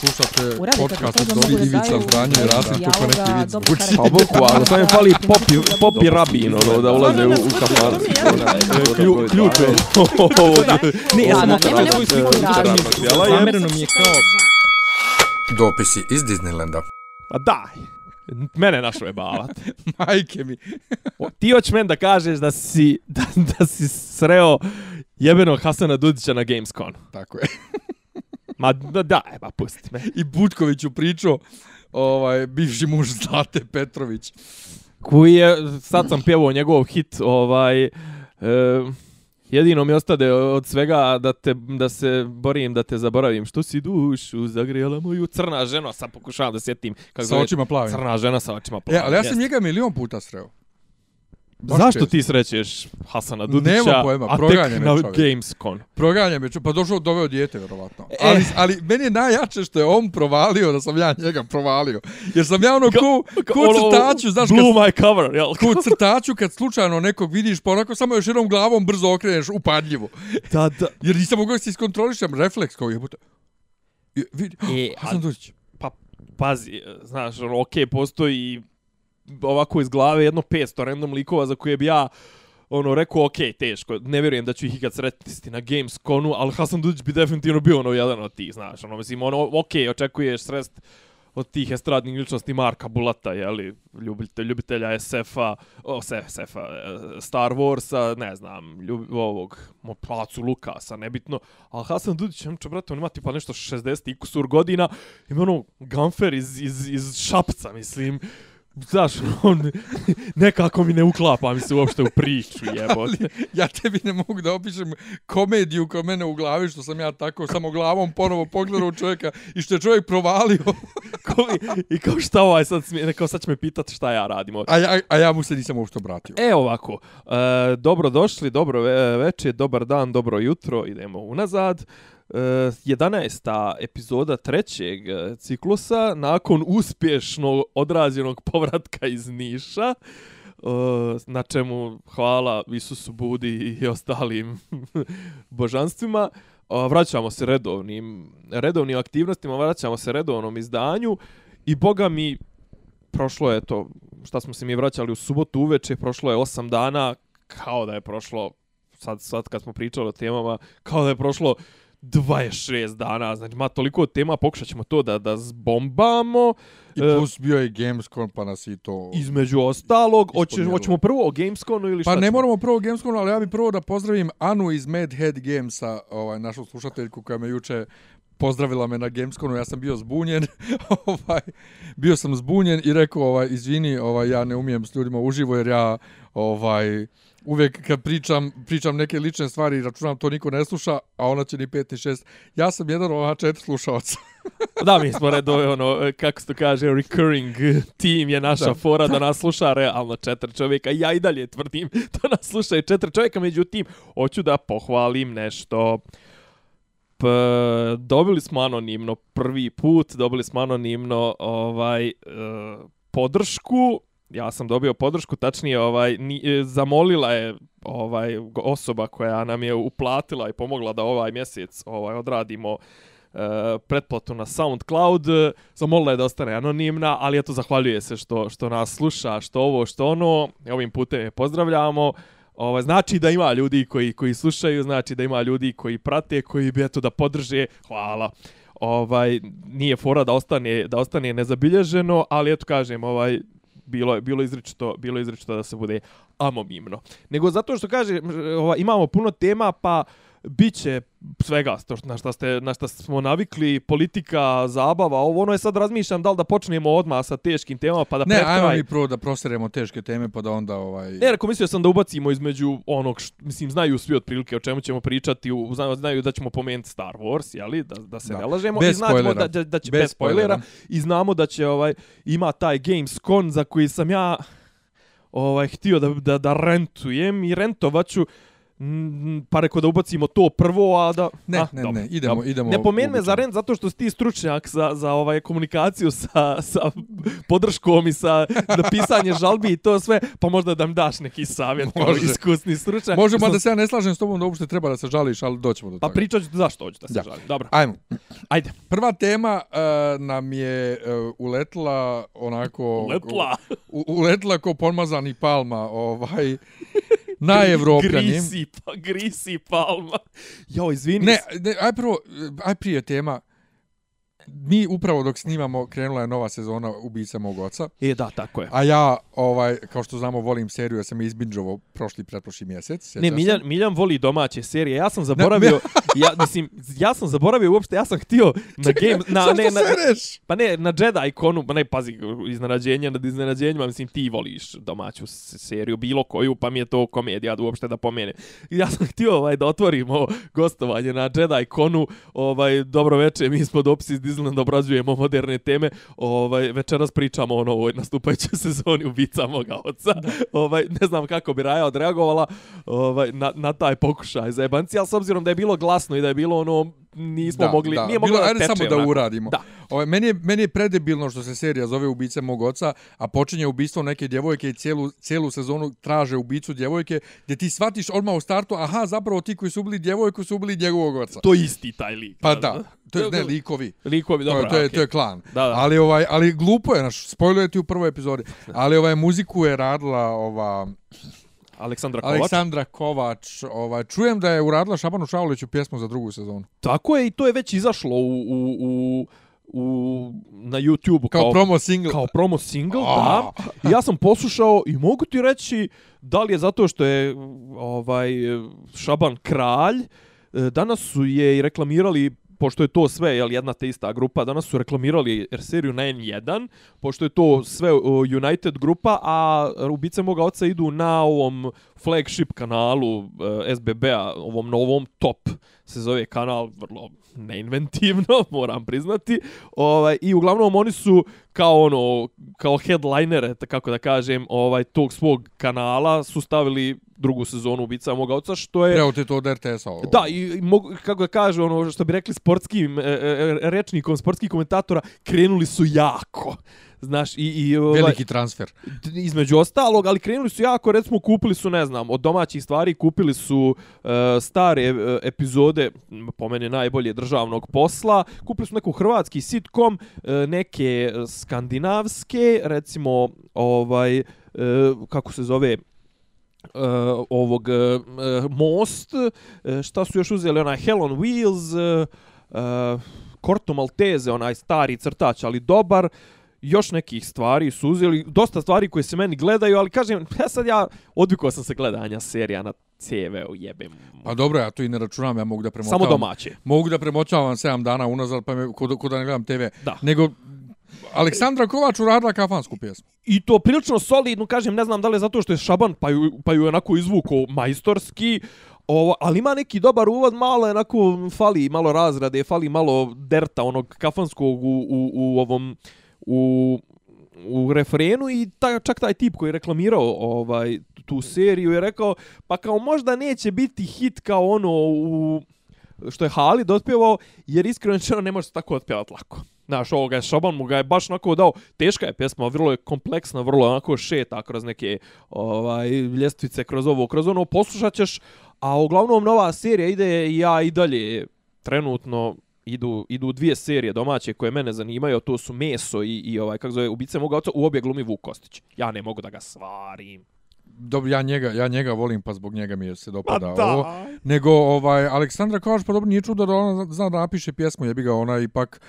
Slušate Uradite podcast od da Ivica Zdranje i Rasim neki vic dobro zvuči. karakter. Pa bukvalno, samo je fali popi, popi rabin, ono, da ulaze u, u. Klju, ključ je. Ne, ja sam svoju sliku. Zamereno mi je kao... Dopisi iz Disneylanda. Pa daj. Mene našo je bavat. Majke mi. O, Ti hoćeš men da kažeš da si, da, da si sreo jebenog Hasana Dudića na Gamescom. Tako je. Ma da, daj, ba pusti me. I Butkoviću pričao, ovaj, bivši muž Zlate Petrović. Koji je, sad sam pjevao njegov hit, ovaj, e, jedino mi ostade od svega da, te, da se borim, da te zaboravim. Što si dušu zagrijala moju crna žena, sad pokušavam da sjetim. Kako Sa očima plavim. Crna žena sa očima E, plavim. ali ja sam njega milion puta sreo. Baš Zašto ti srećeš Hasana Dudića, Nema pojma, a proganja tek me na čovjek. Gamescom? Proganja me, čo- pa došao, doveo dijete, vjerovatno. E. Ali, ali meni je najjače što je on provalio, da sam ja njega provalio. Jer sam ja ono ko, ko Ono, crtaču, znaš, Blew kad, my cover, jel? ko crtaču kad slučajno nekog vidiš, pa onako samo još jednom glavom brzo okreneš upadljivo. Da, da. Jer nisam mogao da se iskontrolišem, refleks kao jebote. I Vidi, E, Hasan Dudić. Pa, pazi, znaš, ono, okej, postoji ovako iz glave jedno 500 random likova za koje bi ja ono, rekao, okej, teško, ne vjerujem da ću ih ikad sretiti na Gamesconu, ali Hasan Dudić bi definitivno bio ono jedan od tih, znaš, ono, mislim, ono, okej, očekuješ srest od tih estradnih ličnosti Marka Bulata, jeli, ljubitelj, ljubitelja SF-a, o, SF-a, e, Star Warsa, ne znam, ljub, ovog, mo, Placu Lukasa, nebitno, ali Hasan Dudić, ja čo, brate, on ima tipa nešto 60 i kusur godina, ima ono gamfer iz, iz, iz Šapca, mislim, Znaš, on nekako mi ne uklapa mi se uopšte u priču, jebote. Ja tebi ne mogu da opišem komediju koja mene u glavi, što sam ja tako samo glavom ponovo pogledao čovjeka i što je čovjek provalio. Ko- I kao šta ovaj sad smije, kao sad će me pitati šta ja radim. A ja, a ja mu se nisam uopšte obratio. E ovako, e, dobro došli, dobro ve večer, dobar dan, dobro jutro, idemo unazad. E, Eh, 11. epizoda trećeg eh, ciklusa, nakon uspješno odrađenog povratka iz Niša, eh, na čemu hvala Isusu Budi i ostalim božanstvima. Vraćamo se redovnim, redovnim aktivnostima, vraćamo se redovnom izdanju i boga mi prošlo je to, šta smo se mi vraćali u subotu uveče, prošlo je 8 dana, kao da je prošlo, sad, sad kad smo pričali o temama, kao da je prošlo 26 dana, znači ma toliko tema, pokušat ćemo to da, da zbombamo, I E, plus bio je Gamescom, pa nas i to... između ostalog, hoće, Ispodmijelo. hoćemo prvo o Gamesconu ili šta Pa ne ćemo? moramo prvo Gamescom, ali ja bih prvo da pozdravim Anu iz Mad Head Gamesa, ovaj, našu slušateljku koja me juče pozdravila me na Gamesconu, ja sam bio zbunjen, ovaj, bio sam zbunjen i rekao, ovaj, izvini, ovaj, ja ne umijem s ljudima uživo jer ja, ovaj, uvijek kad pričam, pričam neke lične stvari, računam to niko ne sluša, a ona će ni pet ni šest. Ja sam jedan od ova četiri slušalca. Da, mi smo redove, ono, kako se to kaže, recurring team je naša Da. da. fora da nas sluša realno četiri čovjeka. Ja i dalje tvrdim da nas slušaju četiri čovjeka, međutim, hoću da pohvalim nešto. P, dobili smo anonimno prvi put, dobili smo anonimno ovaj e, podršku. Ja sam dobio podršku, tačnije ovaj ni, e, zamolila je ovaj osoba koja nam je uplatila i pomogla da ovaj mjesec ovaj odradimo e, pretplatu na SoundCloud. Zamolila je da ostane anonimna, ali eto zahvaljuje se što što nas sluša, što ovo, što ono. Ovim putem je pozdravljamo. Ovaj znači da ima ljudi koji koji slušaju, znači da ima ljudi koji prate, koji bi eto da podrže. Hvala. Ovaj nije fora da ostane da ostane nezabilježeno, ali eto kažem, ovaj bilo je bilo izričito, bilo je izričito da se bude amomimno. Nego zato što kaže ova, imamo puno tema pa biće svega to što na šta ste na šta smo navikli politika zabava ovo ono je sad razmišljam da li da počnemo odmah sa teškim temama pa da Ne, pred ajmo kraj mi prvo da proseremo teške teme, pa da onda, ovaj... Ne, rekao, mislio sam da ubacimo između onog, što, mislim, znaju svi otprilike o čemu ćemo pričati, u, znaju, znaju da ćemo pomenuti Star Wars, jeli, da, da se Da. ne lažemo. Bez I znamo da, da, da će, Bez bez, spoilera. spoilera. I znamo da će, ovaj, ima taj Gamescon za koji sam ja ovaj htio da, da, da rentujem i rentovaću mm, pa rekao da ubacimo to prvo, a da... Ne, a, ne, dobro, ne, idemo, dobro. idemo. Ne pomeni me za rent zato što si ti stručnjak za, za ovaj komunikaciju sa, sa podrškom i sa napisanje žalbi i to sve, pa možda da mi daš neki savjet kao Može. iskusni stručnjak. Možemo Mislim, da se ja ne slažem s tobom da uopšte treba da se žališ, ali doćemo do Pa toga. pričat ću zašto hoću da se Da. žalim. Dobro, Ajmo. ajde. Prva tema uh, nam je uh, uletla onako... Letla. U, uletla ko pomazani palma ovaj, na Evropljanim. Grisi, pa, grisi palma. Jo, izvini. Ne, ne, aj prvo, aj prije tema. Mi upravo dok snimamo krenula je nova sezona Ubica mog oca. E, da, tako je. A ja, ovaj, kao što znamo, volim seriju, ja sam je izbinđovao prošli pretprošli mjesec. Ne? Miljan, Miljan voli domaće serije. Ja sam zaboravio, ja, mislim, ja sam zaboravio uopšte, ja sam htio na game, na, ne, na, sereš? pa ne, na Jedi ikonu, pa ne, pazi, iznenađenje nad iznenađenjima, mislim, ti voliš domaću seriju, bilo koju, pa mi je to komedija da uopšte da pomene. Ja sam htio ovaj, da otvorimo gostovanje na Jedi ikonu, ovaj, dobro veče, mi smo dopisi iz Disneylanda, obrađujemo moderne teme, ovaj, večeras pričamo o novoj nastupajućoj sezoni ubica moga oca. Ovaj, ne znam kako bi Raja odreagovala ovaj, na, na taj pokušaj za jebanci, ali s obzirom da je bilo glasno i da je bilo ono, nismo mogli, nije moglo Bilo, da teče. samo da onako. uradimo. Da. Ovaj, meni, je, meni je predebilno što se serija zove Ubice mog oca, a počinje ubistvo neke djevojke i cijelu, cijelu sezonu traže ubicu djevojke, gdje ti shvatiš odmah u startu, aha, zapravo ti koji su ubili djevojku su ubili njegovog oca. To isti taj lik. Pa da, to je, ne, likovi. Likovi, To, dobro, je, to, je, okej. to je klan. Da, da. Ali, ovaj, ali glupo je, naš, spojluje ti u prvoj epizodi. Ali ovaj, muziku je radila ova, Aleksandra Kovač. Aleksandra Kovač. Ovaj, čujem da je uradila Šabanu Šauliću pjesmu za drugu sezonu. Tako je i to je već izašlo u, u, u, u na YouTube Kao, promo single. kao promo single, A. da. I ja sam poslušao i mogu ti reći da li je zato što je ovaj Šaban kralj, e, danas su je i reklamirali pošto je to sve jel, jedna te ista grupa, danas su reklamirali er seriju na N1, pošto je to sve United grupa, a Ubice moga oca idu na ovom flagship kanalu e, SBB-a, ovom novom top se zove kanal, vrlo neinventivno, moram priznati. Ovaj i uglavnom oni su kao ono kao headlinere, kako da kažem, ovaj tog svog kanala su stavili drugu sezonu Ubica moga oca, što je Evo te to od RTS-a. ovo. Da, i, i mogu, kako da kaže, ono što bi rekli sportskim e, e, rečnikom sportskih komentatora, krenuli su jako. Znaš, i, i ovaj, Veliki transfer. između ostalog, ali krenuli su jako, recimo kupili su, ne znam, od domaćih stvari kupili su e, stare e, epizode, po mene najbolje državnog posla, kupili su neku hrvatski sitcom, e, neke skandinavske, recimo, ovaj, e, kako se zove, uh, ovog uh, Most, uh, šta su još uzeli, onaj Hell on Wheels, uh, uh, Corto Maltese, onaj stari crtač, ali dobar, još nekih stvari su uzeli, dosta stvari koje se meni gledaju, ali kažem, ja sad ja odvikao sam se gledanja serija na CV-u, jebem. Pa dobro, ja to i ne računam, ja mogu da premotavam. Samo domaće. Mogu da premotavam 7 dana unazad, pa me, kod, kod da ne gledam TV. Da. Nego, Aleksandra Kovač uradila kafansku pjesmu. I to prilično solidno, kažem, ne znam da li je zato što je Šaban, pa ju, pa ju onako izvuko majstorski, Ovo, ali ima neki dobar uvod, malo je onako fali malo razrade, fali malo derta onog kafanskog u, u, u ovom u u refrenu i ta, čak taj tip koji je reklamirao ovaj tu seriju je rekao pa kao možda neće biti hit kao ono u što je Halid otpjevao, jer iskreno rečeno ne može se tako otpjevati lako. Znaš, ovoga je Šaban mu ga je baš onako dao, teška je pjesma, vrlo je kompleksna, vrlo onako šeta kroz neke ovaj, ljestvice, kroz ovo, kroz ono, poslušat ćeš, a uglavnom nova serija ide i ja i dalje trenutno idu, idu dvije serije domaće koje mene zanimaju, to su Meso i, i ovaj, kako zove, Ubice moga oca, u obje glumi Vuk Kostić. Ja ne mogu da ga svarim. Dobro, ja njega, ja njega volim, pa zbog njega mi je se Pa dopada ovo. Nego, ovaj, Aleksandra Kovač, pa dobro, nije čudo da ona zna da napiše pjesmu, jebi ga, ona ipak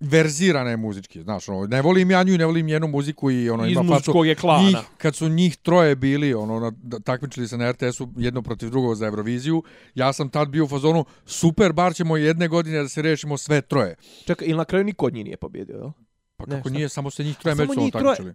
verzirana je muzički, znaš, ono, ne volim ja nju, i ne volim njenu muziku i ono, Iz ima muzičkog je klana. njih, kad su njih troje bili, ono, na, da- takmičili se na RTS-u jedno protiv drugog za Euroviziju, ja sam tad bio u fazonu, super, bar ćemo jedne godine da se rešimo sve troje. Čekaj, ili na kraju niko od njih nije pobjedio, jel? Pa Ne, kako šta? nije, samo se njih troje međusobno troje.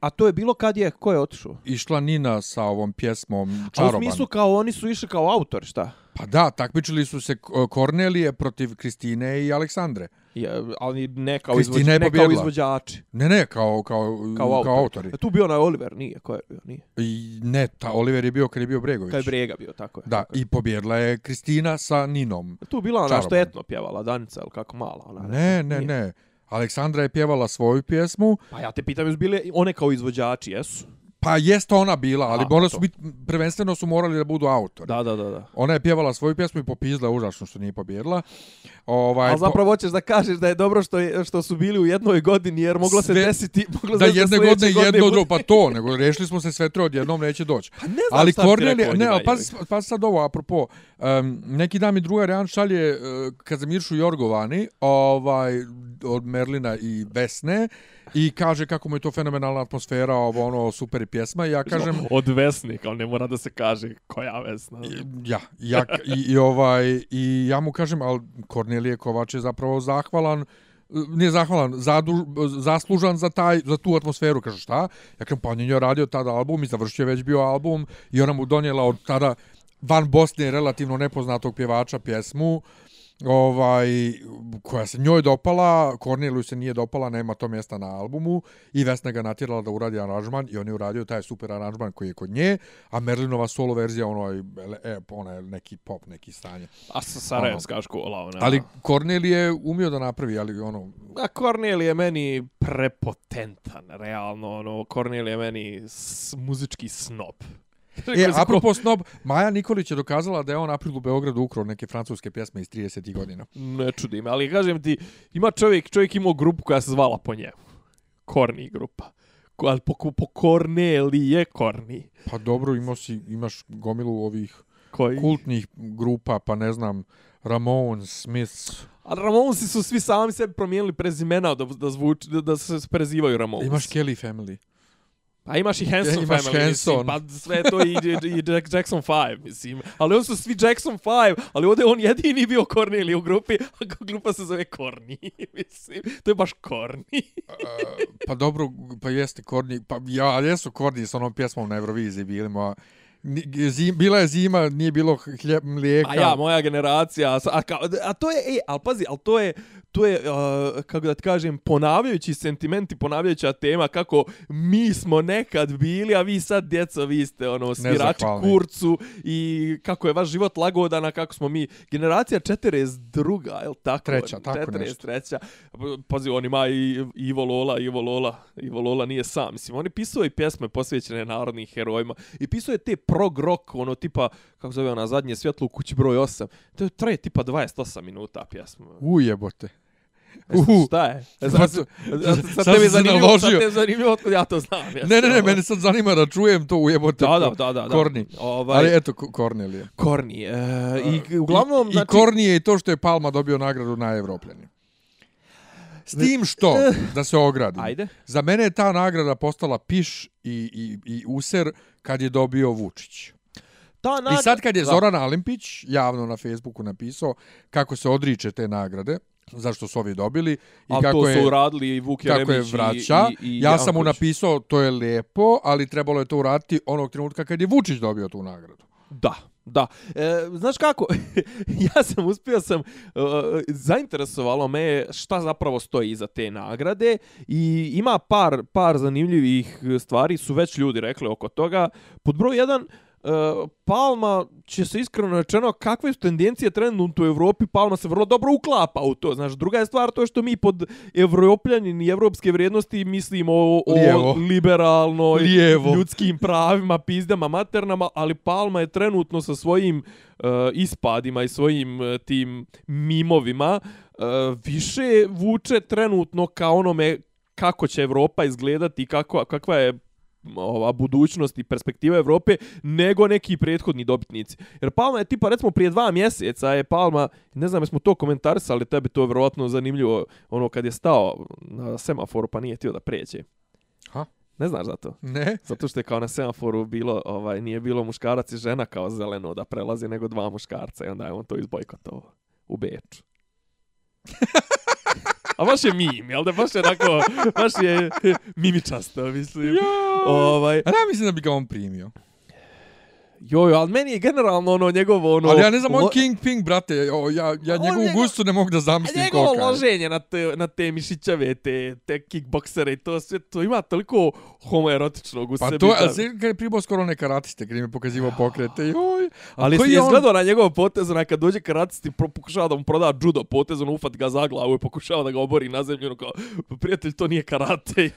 A to je bilo kad je, ko je otišao? Išla Nina sa ovom pjesmom A u Čaroban. smislu kao oni su išli kao autor, šta? Pa da, takmičili su se Kornelije protiv Kristine i Aleksandre. Je, ali ne kao, Kristina izvođ, je ne kao izvođači. Ne, ne, kao, kao, Kao, kao, autori. A tu bio onaj Oliver, nije, ko je bio, nije. I ne, ta Oliver je bio kad je bio Bregović. Kad je Brega bio, tako je. Da, tako je. i pobjedila je Kristina sa Ninom. Tu bila ona što Čarobno. je etno pjevala, Danica, ili kako mala. Ona, Ne, ne, Nije. ne. Aleksandra je pjevala svoju pjesmu, Pa ja te pitam, jesu bile one kao izvođači, jesu? Pa jest ona bila, ali Aha, morali su biti, prvenstveno su morali da budu autori. Da, da, da. da. Ona je pjevala svoju pjesmu i popizdala užasno što nije pobjedila. Ovaj, A zapravo hoćeš da kažeš da je dobro što je, što su bili u jednoj godini jer moglo se Sve- desiti moglo da se desiti jedne sljedeće godine jedno bude- drugo, pa to, nego rešili smo se sve troje odjednom neće doći. Pa ne znam Ali šta o ne, pa, pa sad ovo, apropo, um, neki dan mi druga Rejan šalje, uh, kad sam Iršu Jorgovani, ovaj, od Merlina i Vesne, i kaže kako mu je to fenomenalna atmosfera, ovo, ono, super je pjesma, i ja kažem, od Vesnika, ali ne mora da se kaže koja Vesna. ja, ja, i, i, ovaj, i ja mu kažem, ali Kornelije Kovač je zapravo zahvalan, nije zahvalan, zadu, zaslužan za taj za tu atmosferu, kaže šta? Ja kažem, pa on je radio tada album i završio je već bio album i ona mu donijela od tada van Bosne relativno nepoznatog pjevača pjesmu ovaj koja se njoj dopala, Korneliju se nije dopala, nema to mjesta na albumu i Vesna ga natjerala da uradi aranžman i on je uradio taj super aranžman koji je kod nje, a Merlinova solo verzija ono je e, ona je neki pop, neki stanje. A sa Sarajevska škola, ona. Ali Kornelije je umio da napravi, ali ono A Kornel je meni prepotentan, realno, ono, Kornel je meni s, muzički snob. E, apropo snob, Maja Nikolić je dokazala da je on april u Beogradu ukrao neke francuske pjesme iz 30. godina. Ne čudi me, ali kažem ti, ima čovjek, čovjek imao grupu koja se zvala po njemu. Korni grupa. Ko, ali po, po Kornelije Korni. Pa dobro, imao si, imaš gomilu ovih Koji? kultnih grupa, pa ne znam, Ramones, Smiths. A Ramonsi su svi sami sebi promijenili prezimena da, da, zvuči, da, da se prezivaju Ramones. Imaš Kelly Family. A imaš i Hanson Imaš Family, Hanson. mislim, pa sve to i, i, i Jack- Jackson 5, mislim. Ali on su svi Jackson 5, ali ovdje je on jedini bio Corneli u grupi, a grupa se zove Corny, mislim. To je baš Corny. pa dobro, pa jeste Korni, pa ja, ali jesu Korni s onom pjesmom na Euroviziji bili, ma, ni- zim, bila je zima, nije bilo hljeb, mlijeka. A ja, moja generacija, a, sa- a, to je, ej, ali pazi, ali to je, to je, uh, kako da ti kažem, ponavljajući sentimenti, ponavljajuća tema, kako mi smo nekad bili, a vi sad, djeco, vi ste, ono, svirači kurcu i kako je vaš život lagodan, a kako smo mi, generacija 42, je li tako? Treća, tako 43. Pazi, on ima i Ivo Lola, Ivo Lola, Ivo Lola nije sam, mislim, on je pisao i pjesme posvećene narodnim herojima i pisao je te prog rock, ono, tipa, kako zove ona, zadnje svjetlo u kući broj 8, to je traje tipa 28 minuta pjesma. Ujebote. E, Uhu. Šta je? E, Sad, sad, sad, zanimljivo, sad tebi zanimljivo otkud ja to znam. Ja Ne, ne, ne, mene sad zanima da čujem to ujebote. Da, da, da, da. da. Korni. Ovaj, Ali eto, Ko- Kornelije. Korni. E, I uglavnom, I, znači... I Korni je i to što je Palma dobio nagradu na Evropljani. S tim što, da se ogradim, Ajde. za mene je ta nagrada postala piš i, i, i user kad je dobio Vučić. Ta I nagrada- sad kad je. Zoran Alimpić javno na Facebooku napisao kako se odriče te nagrade, zašto su ovi dobili i A kako to je su uradili i Vuk kako je vraća. i, i, i ja sam mu napisao to je lepo, ali trebalo je to uraditi onog trenutka kad je Vučić dobio tu nagradu. Da, da. E, znaš kako, ja sam uspio sam, e, zainteresovalo me je šta zapravo stoji iza te nagrade i ima par, par zanimljivih stvari, su već ljudi rekli oko toga. Pod broj 1, Uh, Palma će se iskreno rečeno kakve su tendencije trenutno u Evropi Palma se vrlo dobro uklapa u to znaš druga je stvar to što mi pod evropljanin i evropske vrijednosti mislimo o, o Lijevo. liberalnoj Lijevo. ljudskim pravima, pizdama, maternama, ali Palma je trenutno sa svojim uh, ispadima i svojim uh, tim mimovima uh, više vuče trenutno ka onome kako će Evropa izgledati i kako, kakva je ova budućnost i perspektiva Evrope nego neki prethodni dobitnici. Jer Palma je tipa recimo prije dva mjeseca je Palma, ne znam jesmo to komentarisali, tebi to je vjerovatno zanimljivo, ono kad je stao na semaforu pa nije htio da pređe. Ha? Ne znaš za to? Ne? Zato što je kao na semaforu bilo, ovaj, nije bilo muškarac i žena kao zeleno da prelaze, nego dva muškarca i onda je on to izbojkotovao u Beču. A baš je mim, jel da? Baš je onako, baš je mimičasto, mislim. Ovaj, A ja mislim da bi ga on primio. Joj, ali meni je generalno ono njegovo ono... Ali ja ne znam, on lo- King Ping, brate, o, ja, ja njegovu njegov- gustu ne mogu da zamislim Njegovo kolika je. loženje na te, na te mišićave, te, te kickboksere i to sve, to ima toliko homoerotičnog u Pa sebi. to, da- a sve kad je pribao skoro one karatiste, kad im je pokazivo pokrete, joj. Ali si je je on- izgledao na njegov potez, onaj kad dođe karatisti, pro- pokušava da mu proda judo potez, on ufat ga za glavu i pokušava da ga obori na zemlju, ono kao, "Pa, prijatelj, to nije karate.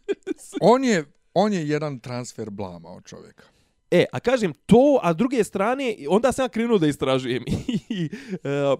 On je, on je jedan transfer blama od čovjeka. E, a kažem to, a s druge strane, onda sam ja krenuo da istražujem. I, e,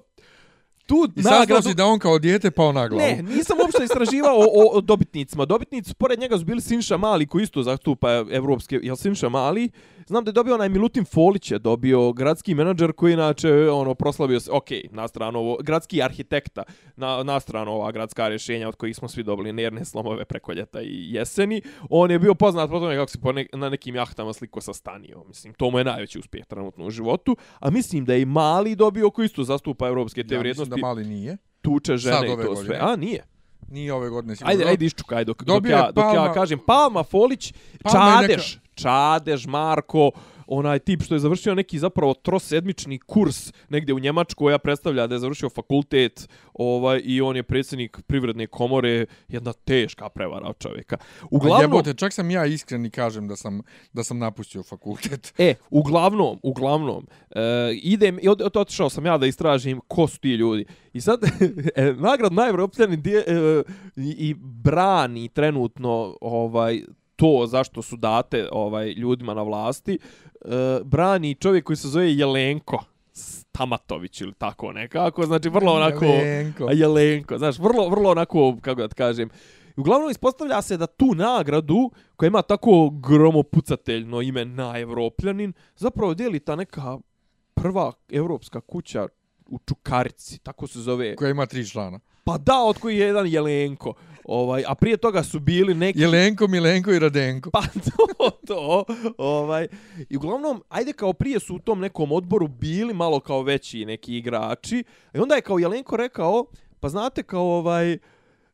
tu I sad nagradu... da on kao dijete pao na glavu. Ne, nisam uopšte istraživao o, o, dobitnicima. Dobitnici, pored njega su bili Sinša Mali, koji isto zastupa evropske... Jel Sinša Mali? Znam da je dobio onaj Milutin Folić je dobio gradski menadžer koji inače ono proslavio se, ok, na stranu ovo, gradski arhitekta, na, na stranu ova gradska rješenja od kojih smo svi dobili nerne slomove preko ljeta i jeseni. On je bio poznat po tome kako se po ne, na nekim jahtama sliko sa stanio. Mislim, to mu je najveći uspjeh trenutno u životu. A mislim da je i Mali dobio koji isto zastupa evropske te ja mislim vrijednosti. da mali nije. Tuče žene i to godine. sve. A, nije. Nije ove godine sigurno. Ajde, ajde iščukaj dok, dok, ja, dok ja Palma- kažem. Palma, Folić, Palma je Čadež, Čadež, Marko, onaj tip što je završio neki zapravo trosedmični kurs negdje u Njemačkoj, ja predstavlja da je završio fakultet ovaj, i on je predsjednik privredne komore, jedna teška prevara od čovjeka. Uglavnom, jebote, čak sam ja iskren i kažem da sam, da sam napustio fakultet. E, uglavnom, uglavnom, e, idem, i od, od, otišao sam ja da istražim ko su ti ljudi. I sad, e, nagrad najevropljani dje, e, i brani trenutno ovaj to zašto su date ovaj ljudima na vlasti, e, brani čovjek koji se zove Jelenko Stamatović ili tako nekako, znači vrlo onako... Jelenko. Jelenko, znaš, vrlo, vrlo onako, kako da kažem, Uglavnom ispostavlja se da tu nagradu, koja ima tako gromopucateljno ime na Evropljanin, zapravo dijeli ta neka prva evropska kuća u Čukarici, tako se zove. Koja ima tri člana. Pa da, od koji je jedan Jelenko. Ovaj, a prije toga su bili neki... Jelenko, Milenko i Radenko. Pa to, to, ovaj. I uglavnom, ajde kao prije su u tom nekom odboru bili malo kao veći neki igrači. I onda je kao Jelenko rekao, pa znate kao ovaj,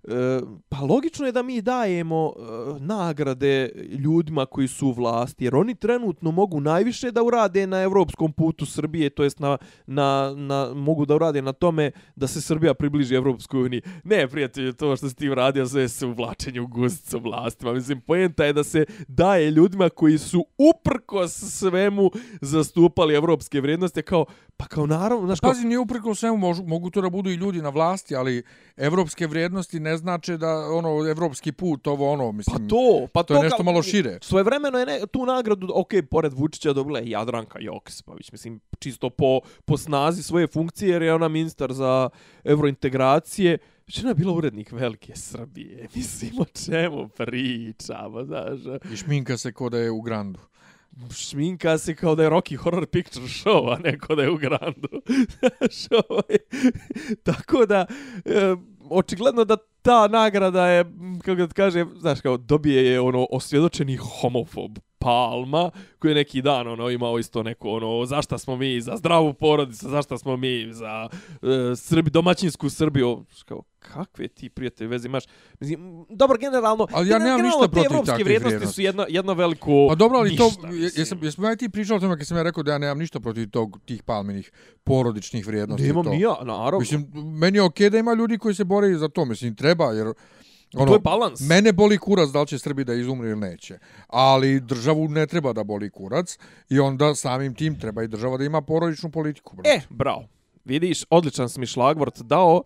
E, pa logično je da mi dajemo e, nagrade ljudima koji su u vlasti, jer oni trenutno mogu najviše da urade na evropskom putu Srbije, to jest na, na, na, mogu da urade na tome da se Srbija približi Evropskoj uniji. Ne, prijatelju, to što si ti uradio sve se uvlačenje u guzicu vlastima. Mislim, poenta je da se daje ljudima koji su uprkos svemu zastupali evropske vrijednosti, kao, pa kao naravno, znaš, kao, Pazi, nije uprko svemu, mogu, mogu to da budu i ljudi na vlasti, ali evropske vrijednosti ne znače da ono evropski put, ovo ono, Pa mislim, to, pa to je nešto kao- malo šire. Svojevremeno je ne, tu nagradu, ok, pored Vučića dobila je Jadranka Joksimović, mislim, čisto po, po snazi svoje funkcije, jer je ona ministar za evrointegracije, ona je bila urednik Velike Srbije. Mislim, o čemu pričamo, znaš. I šminka se ko da je u Grandu. Šminka se kao da je Rocky Horror Picture Show, a ne kao da je u Grandu. Znaš, ovaj, Tako da, e, očigledno da ta nagrada je, kako da kažem, znaš, kao dobije je ono osvjedočeni homofob. Palma, koji je neki dan ono imao isto neko ono zašta smo mi za zdravu porodicu, zašta smo mi za e, Srbi, domaćinsku Srbiju. Kao, kakve ti prijatelji veze imaš? Mislim, dobro, generalno, Ali ja nemam ništa protiv evropske takvih vrijednosti vrijednosti. su jedno, jedno veliko Pa dobro, ali to, ništa, je- mislim. jesam, jesmo ja ti pričali o tome kad sam ja rekao da ja nemam ništa protiv tog, tih palminih porodičnih vrijednosti. Nemam to. ni ja, naravno. Mislim, meni je okej da ima ljudi koji se bore za to, mislim, treba, jer ono, to je balans. Mene boli kurac da li će Srbi da izumre ili neće. Ali državu ne treba da boli kurac i onda samim tim treba i država da ima porodičnu politiku. brate. E, bravo. Vidiš, odličan si mi šlagvort dao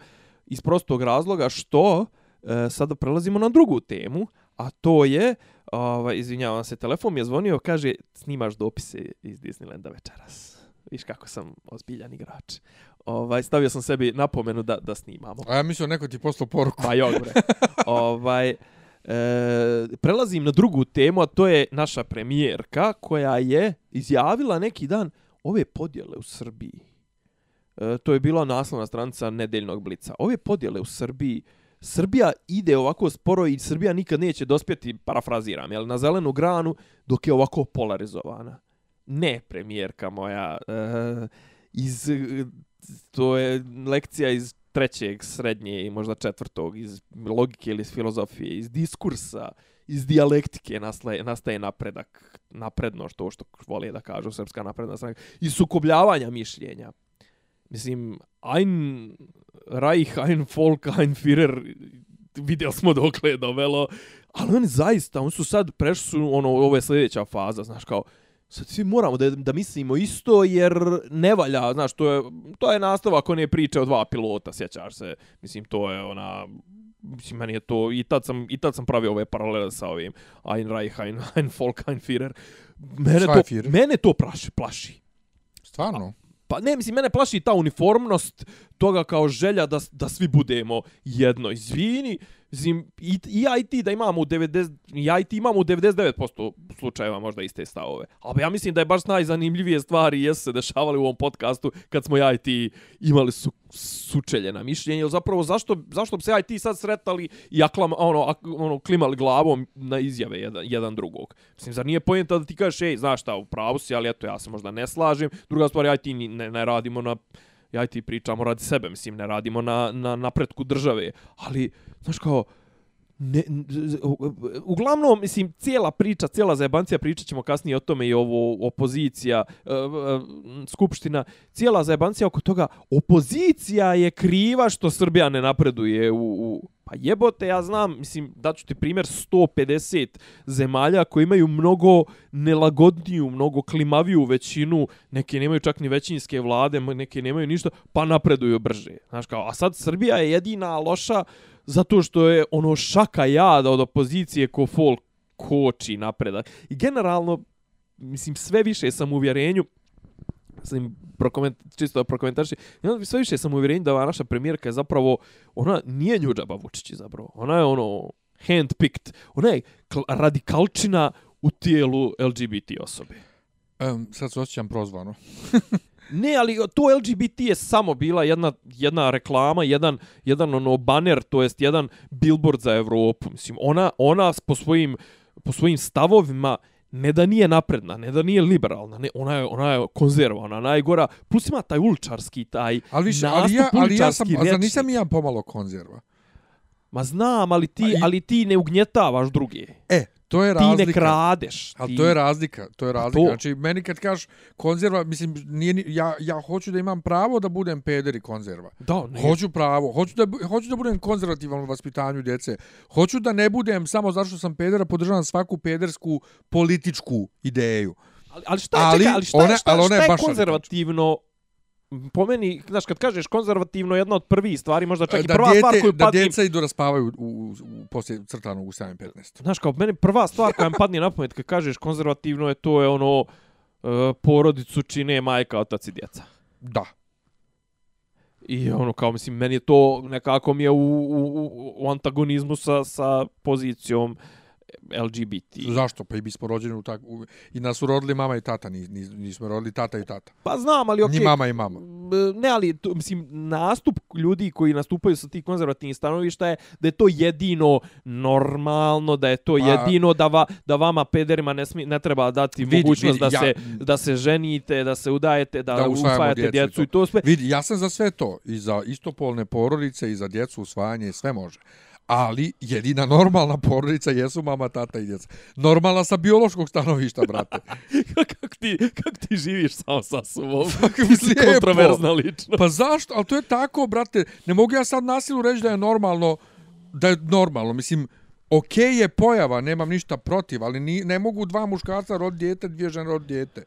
iz prostog razloga što e, sada prelazimo na drugu temu, a to je, ovaj, izvinjavam se, telefon mi je zvonio, kaže, snimaš dopise iz Disneylanda večeras. Viš kako sam ozbiljan igrač. Ovaj, stavio sam sebi napomenu da, da snimamo. A ja mislim neko ti poslao poruku. Pa joj, bre. ovaj, e, prelazim na drugu temu, a to je naša premijerka koja je izjavila neki dan ove podjele u Srbiji. E, to je bila naslovna stranica nedeljnog blica. Ove podjele u Srbiji, Srbija ide ovako sporo i Srbija nikad neće dospjeti, parafraziram, jel, na zelenu granu dok je ovako polarizovana. Ne, premijerka moja, e, iz, to je lekcija iz trećeg, srednje i možda četvrtog iz logike ili iz filozofije, iz diskursa, iz dijalektike nastaje, nastaje napredak, napredno što što vole da kažu srpska napredna stranka, iz sukobljavanja mišljenja. Mislim, ein Reich, ein Volk, ein Führer, vidjeli smo dokle je dovelo, ali oni zaista, oni su sad prešli su, ono, ovo je sljedeća faza, znaš, kao, sad svi moramo da, da mislimo isto jer ne valja, znaš, to je, to je nastavak one priče o dva pilota, sjećaš se, mislim, to je ona, mislim, meni je to, i tad sam, i tad sam pravio ove paralele sa ovim Ein Reich, Ein, ein Volk, Ein Führer. Mene to, mene to plaši, plaši. Stvarno? Pa ne, mislim, mene plaši ta uniformnost toga kao želja da, da svi budemo jedno. Izvini, Zim, i, i IT da imamo u 90, i IT imamo u 99% slučajeva možda iste stavove. Ali ja mislim da je baš najzanimljivije stvari jesu se dešavali u ovom podcastu kad smo i IT imali su, sučeljena mišljenja. Ili zapravo zašto, zašto bi se IT sad sretali i aklam, ono, ak, ono, klimali glavom na izjave jedan, jedan drugog. Mislim, zar nije pojenta da ti kažeš, ej, znaš šta, u pravu si, ali eto, ja se možda ne slažem. Druga stvar, IT ne, ne radimo na ja i ti pričamo radi sebe, mislim, ne radimo na, na napretku države, ali, znaš kao, ne, uglavnom, mislim, cijela priča, cijela zajebancija, pričat ćemo kasnije o tome i ovo opozicija, e, e, skupština, cijela zajebancija oko toga, opozicija je kriva što Srbija ne napreduje u, u Pa jebote, ja znam, mislim, daću ti primjer 150 zemalja koji imaju mnogo nelagodniju, mnogo klimaviju većinu, neke nemaju čak ni većinske vlade, neke nemaju ništa, pa napreduju brže. Znaš kao, a sad Srbija je jedina loša zato što je ono šaka jada od opozicije ko folk koči napredak. I generalno, mislim, sve više sam u uvjerenju, sam prokoment, čisto prokomentarši, ja sve više sam uvjeren da ova naša premijerka je zapravo, ona nije njuđaba Vučići zapravo. Ona je ono handpicked, ona je radikalčina u tijelu LGBT osobe. Um, sad se osjećam prozvano. ne, ali to LGBT je samo bila jedna, jedna reklama, jedan, jedan ono baner, to jest jedan billboard za Evropu. Mislim, ona, ona po svojim, po svojim stavovima ne da nije napredna, ne da nije liberalna, ne, ona je ona je konzervana, najgora, plus ima taj ulčarski taj ali više, ali ja, ali ja sam, a za nisam ja pomalo konzerva. Ma znam, ali ti, i... ali ti ne ugnjetavaš druge. E, To je razlika. Ti ne kradeš. Ali to je razlika. To je razlika. To... Znači, meni kad kažeš konzerva, mislim, nije, ja, ja hoću da imam pravo da budem peder i konzerva. Da, ne. Hoću pravo. Hoću da, hoću da budem konzervativan u vaspitanju djece. Hoću da ne budem samo zato što sam pedera, podržavam svaku pedersku političku ideju. Ali, ali šta je, ali, čekaj, ali šta, one, šta, ali šta, šta je konzervativno po meni, znaš, kad kažeš konzervativno, jedna od prvih stvari, možda čak i prva djete, stvar koju padne... Da djeca idu raspavaju u, u, u, poslije crtanog u 7.15. Znaš, kao meni prva stvar koja mi padne na pamet kad kažeš konzervativno je to je ono uh, porodicu čine majka, otac i djeca. Da. I ono, kao mislim, meni je to nekako mi je u, u, u antagonizmu sa, sa pozicijom uh, LGBT. Zašto? Pa i bismo rođeni u tak... I nas su rodili mama i tata, nis, nis, nismo rodili tata i tata. Pa znam, ali okej. Okay. Ni mama i mama. Ne, ali, to, mislim, nastup ljudi koji nastupaju sa tih konzervativnih stanovišta je da je to jedino normalno, da je to pa, jedino da, va, da vama pederima ne, smi, ne treba dati vidi, mogućnost vidi, da, ja, se, da se ženite, da se udajete, da, da usvajate djecu, djecu i to sve. Vidi, ja sam za sve to. I za istopolne porodice, i za djecu usvajanje, sve može ali jedina normalna porodica jesu mama, tata i djeca. Normalna sa biološkog stanovišta, brate. kako, ti, kako ti živiš samo sa sobom? Kontroverzna lično. Pa zašto? Ali to je tako, brate. Ne mogu ja sad nasilu reći da je normalno, da je normalno. Mislim, okej okay je pojava, nemam ništa protiv, ali ni, ne mogu dva muškarca rod djete, dvije žene rod djete.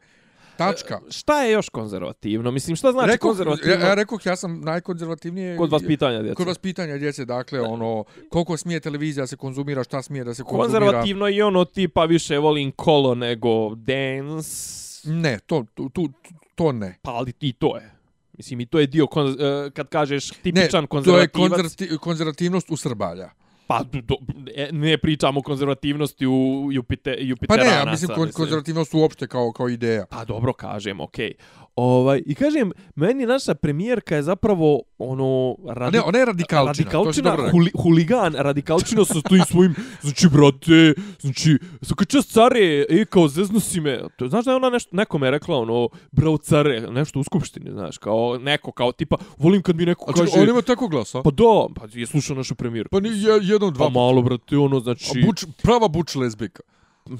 Tačka. E, šta je još konzervativno? Mislim, šta znači rekao, konzervativno? Ja, ja rekao, ja sam najkonzervativnije... Kod vas pitanja djece. Kod vas pitanja djece, dakle, ono, koliko smije televizija se konzumira, šta smije da se konzumira. Konzervativno i ono tipa više volim kolo nego dance. Ne, to, to, to, to ne. Pa ali i to je. Mislim, i to je dio, konz, uh, kad kažeš tipičan ne, konzervativac. to je konzervati, konzervativnost u Srbalja. Pa do, e, ne pričamo o konzervativnosti u Jupiter, Jupiteranaca. Pa ne, ja mislim kon, konzervativnost uopšte kao, kao ideja. Pa dobro kažem, okej. Okay. Ovaj, I kažem, meni naša premijerka je zapravo ono... Radi... Ne, ona je radikalčina. Radikalčina, huli, huligan, radikalčina sa stojim svojim... Znači, brate, znači, svaka čast care, e, kao zeznu si me. To, znaš da je ona nešto, nekome rekla, ono, bravo care, nešto u skupštini, znaš, kao neko, kao tipa, volim kad mi neko A kaže... A on ima tako glasa? Pa da, pa je slušao našu premijerku. Pa ni jedan, dva. Pa malo, brate, ono, znači... A buč, prava buč lesbika.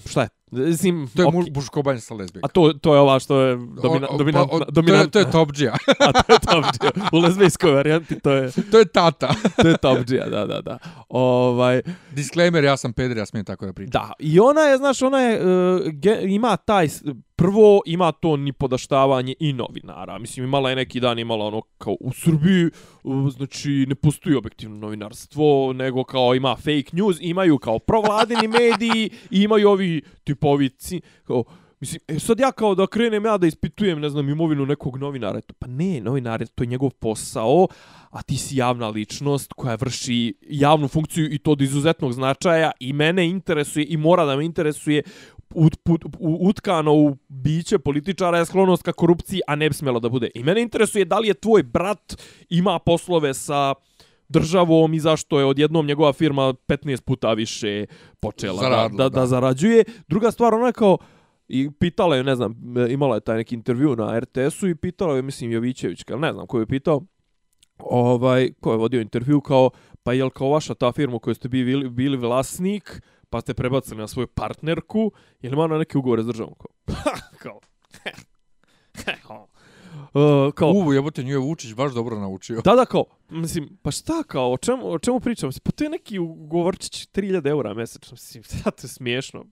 Šta je? Zim, to je okay. muško sa lesbijka. A to, to je ova što je domina, o, domina, pa, dominantna. To je, to je top. A to je top. U lesbijskoj varijanti to je... to je tata. to je top da, da, da. Ovaj... Disclaimer, ja sam peder, ja smijem tako da pričam. Da, i ona je, znaš, ona je, uh, ge, ima taj, prvo ima to ni podaštavanje i novinara. Mislim, imala je neki dan, imala ono kao u Srbiji, znači, ne postoji objektivno novinarstvo, nego kao ima fake news, imaju kao provladini mediji, i imaju ovi tipovici, kao, Mislim, e, sad ja kao da krenem ja da ispitujem, ne znam, imovinu nekog novinara, to, pa ne, novinar, to je njegov posao, a ti si javna ličnost koja vrši javnu funkciju i to od izuzetnog značaja i mene interesuje i mora da me interesuje ut, put, utkano u biće političara je sklonost ka korupciji, a ne bi smjelo da bude. I mene interesuje da li je tvoj brat ima poslove sa državom i zašto je odjednom njegova firma 15 puta više počela Zaradlo, da, da, da, zarađuje. Druga stvar, ona je kao, i pitala je, ne znam, imala je taj neki intervju na RTS-u i pitala je, mislim, Jovićević, ne znam ko je pitao, ovaj, ko je vodio intervju, kao, pa jel kao vaša ta firma koju ste bili, bili vlasnik, pa ste prebacili na svoju partnerku, je li ima na neke ugovore s državom? Kao, kao, Uh, kao, Uvu, jebote, nju je Vučić baš dobro naučio. Da, da, kao, mislim, pa šta, kao, o čemu, o čemu pričam? Pa to je neki ugovorčić 3000 eura mesečno, mislim, to je smiješno.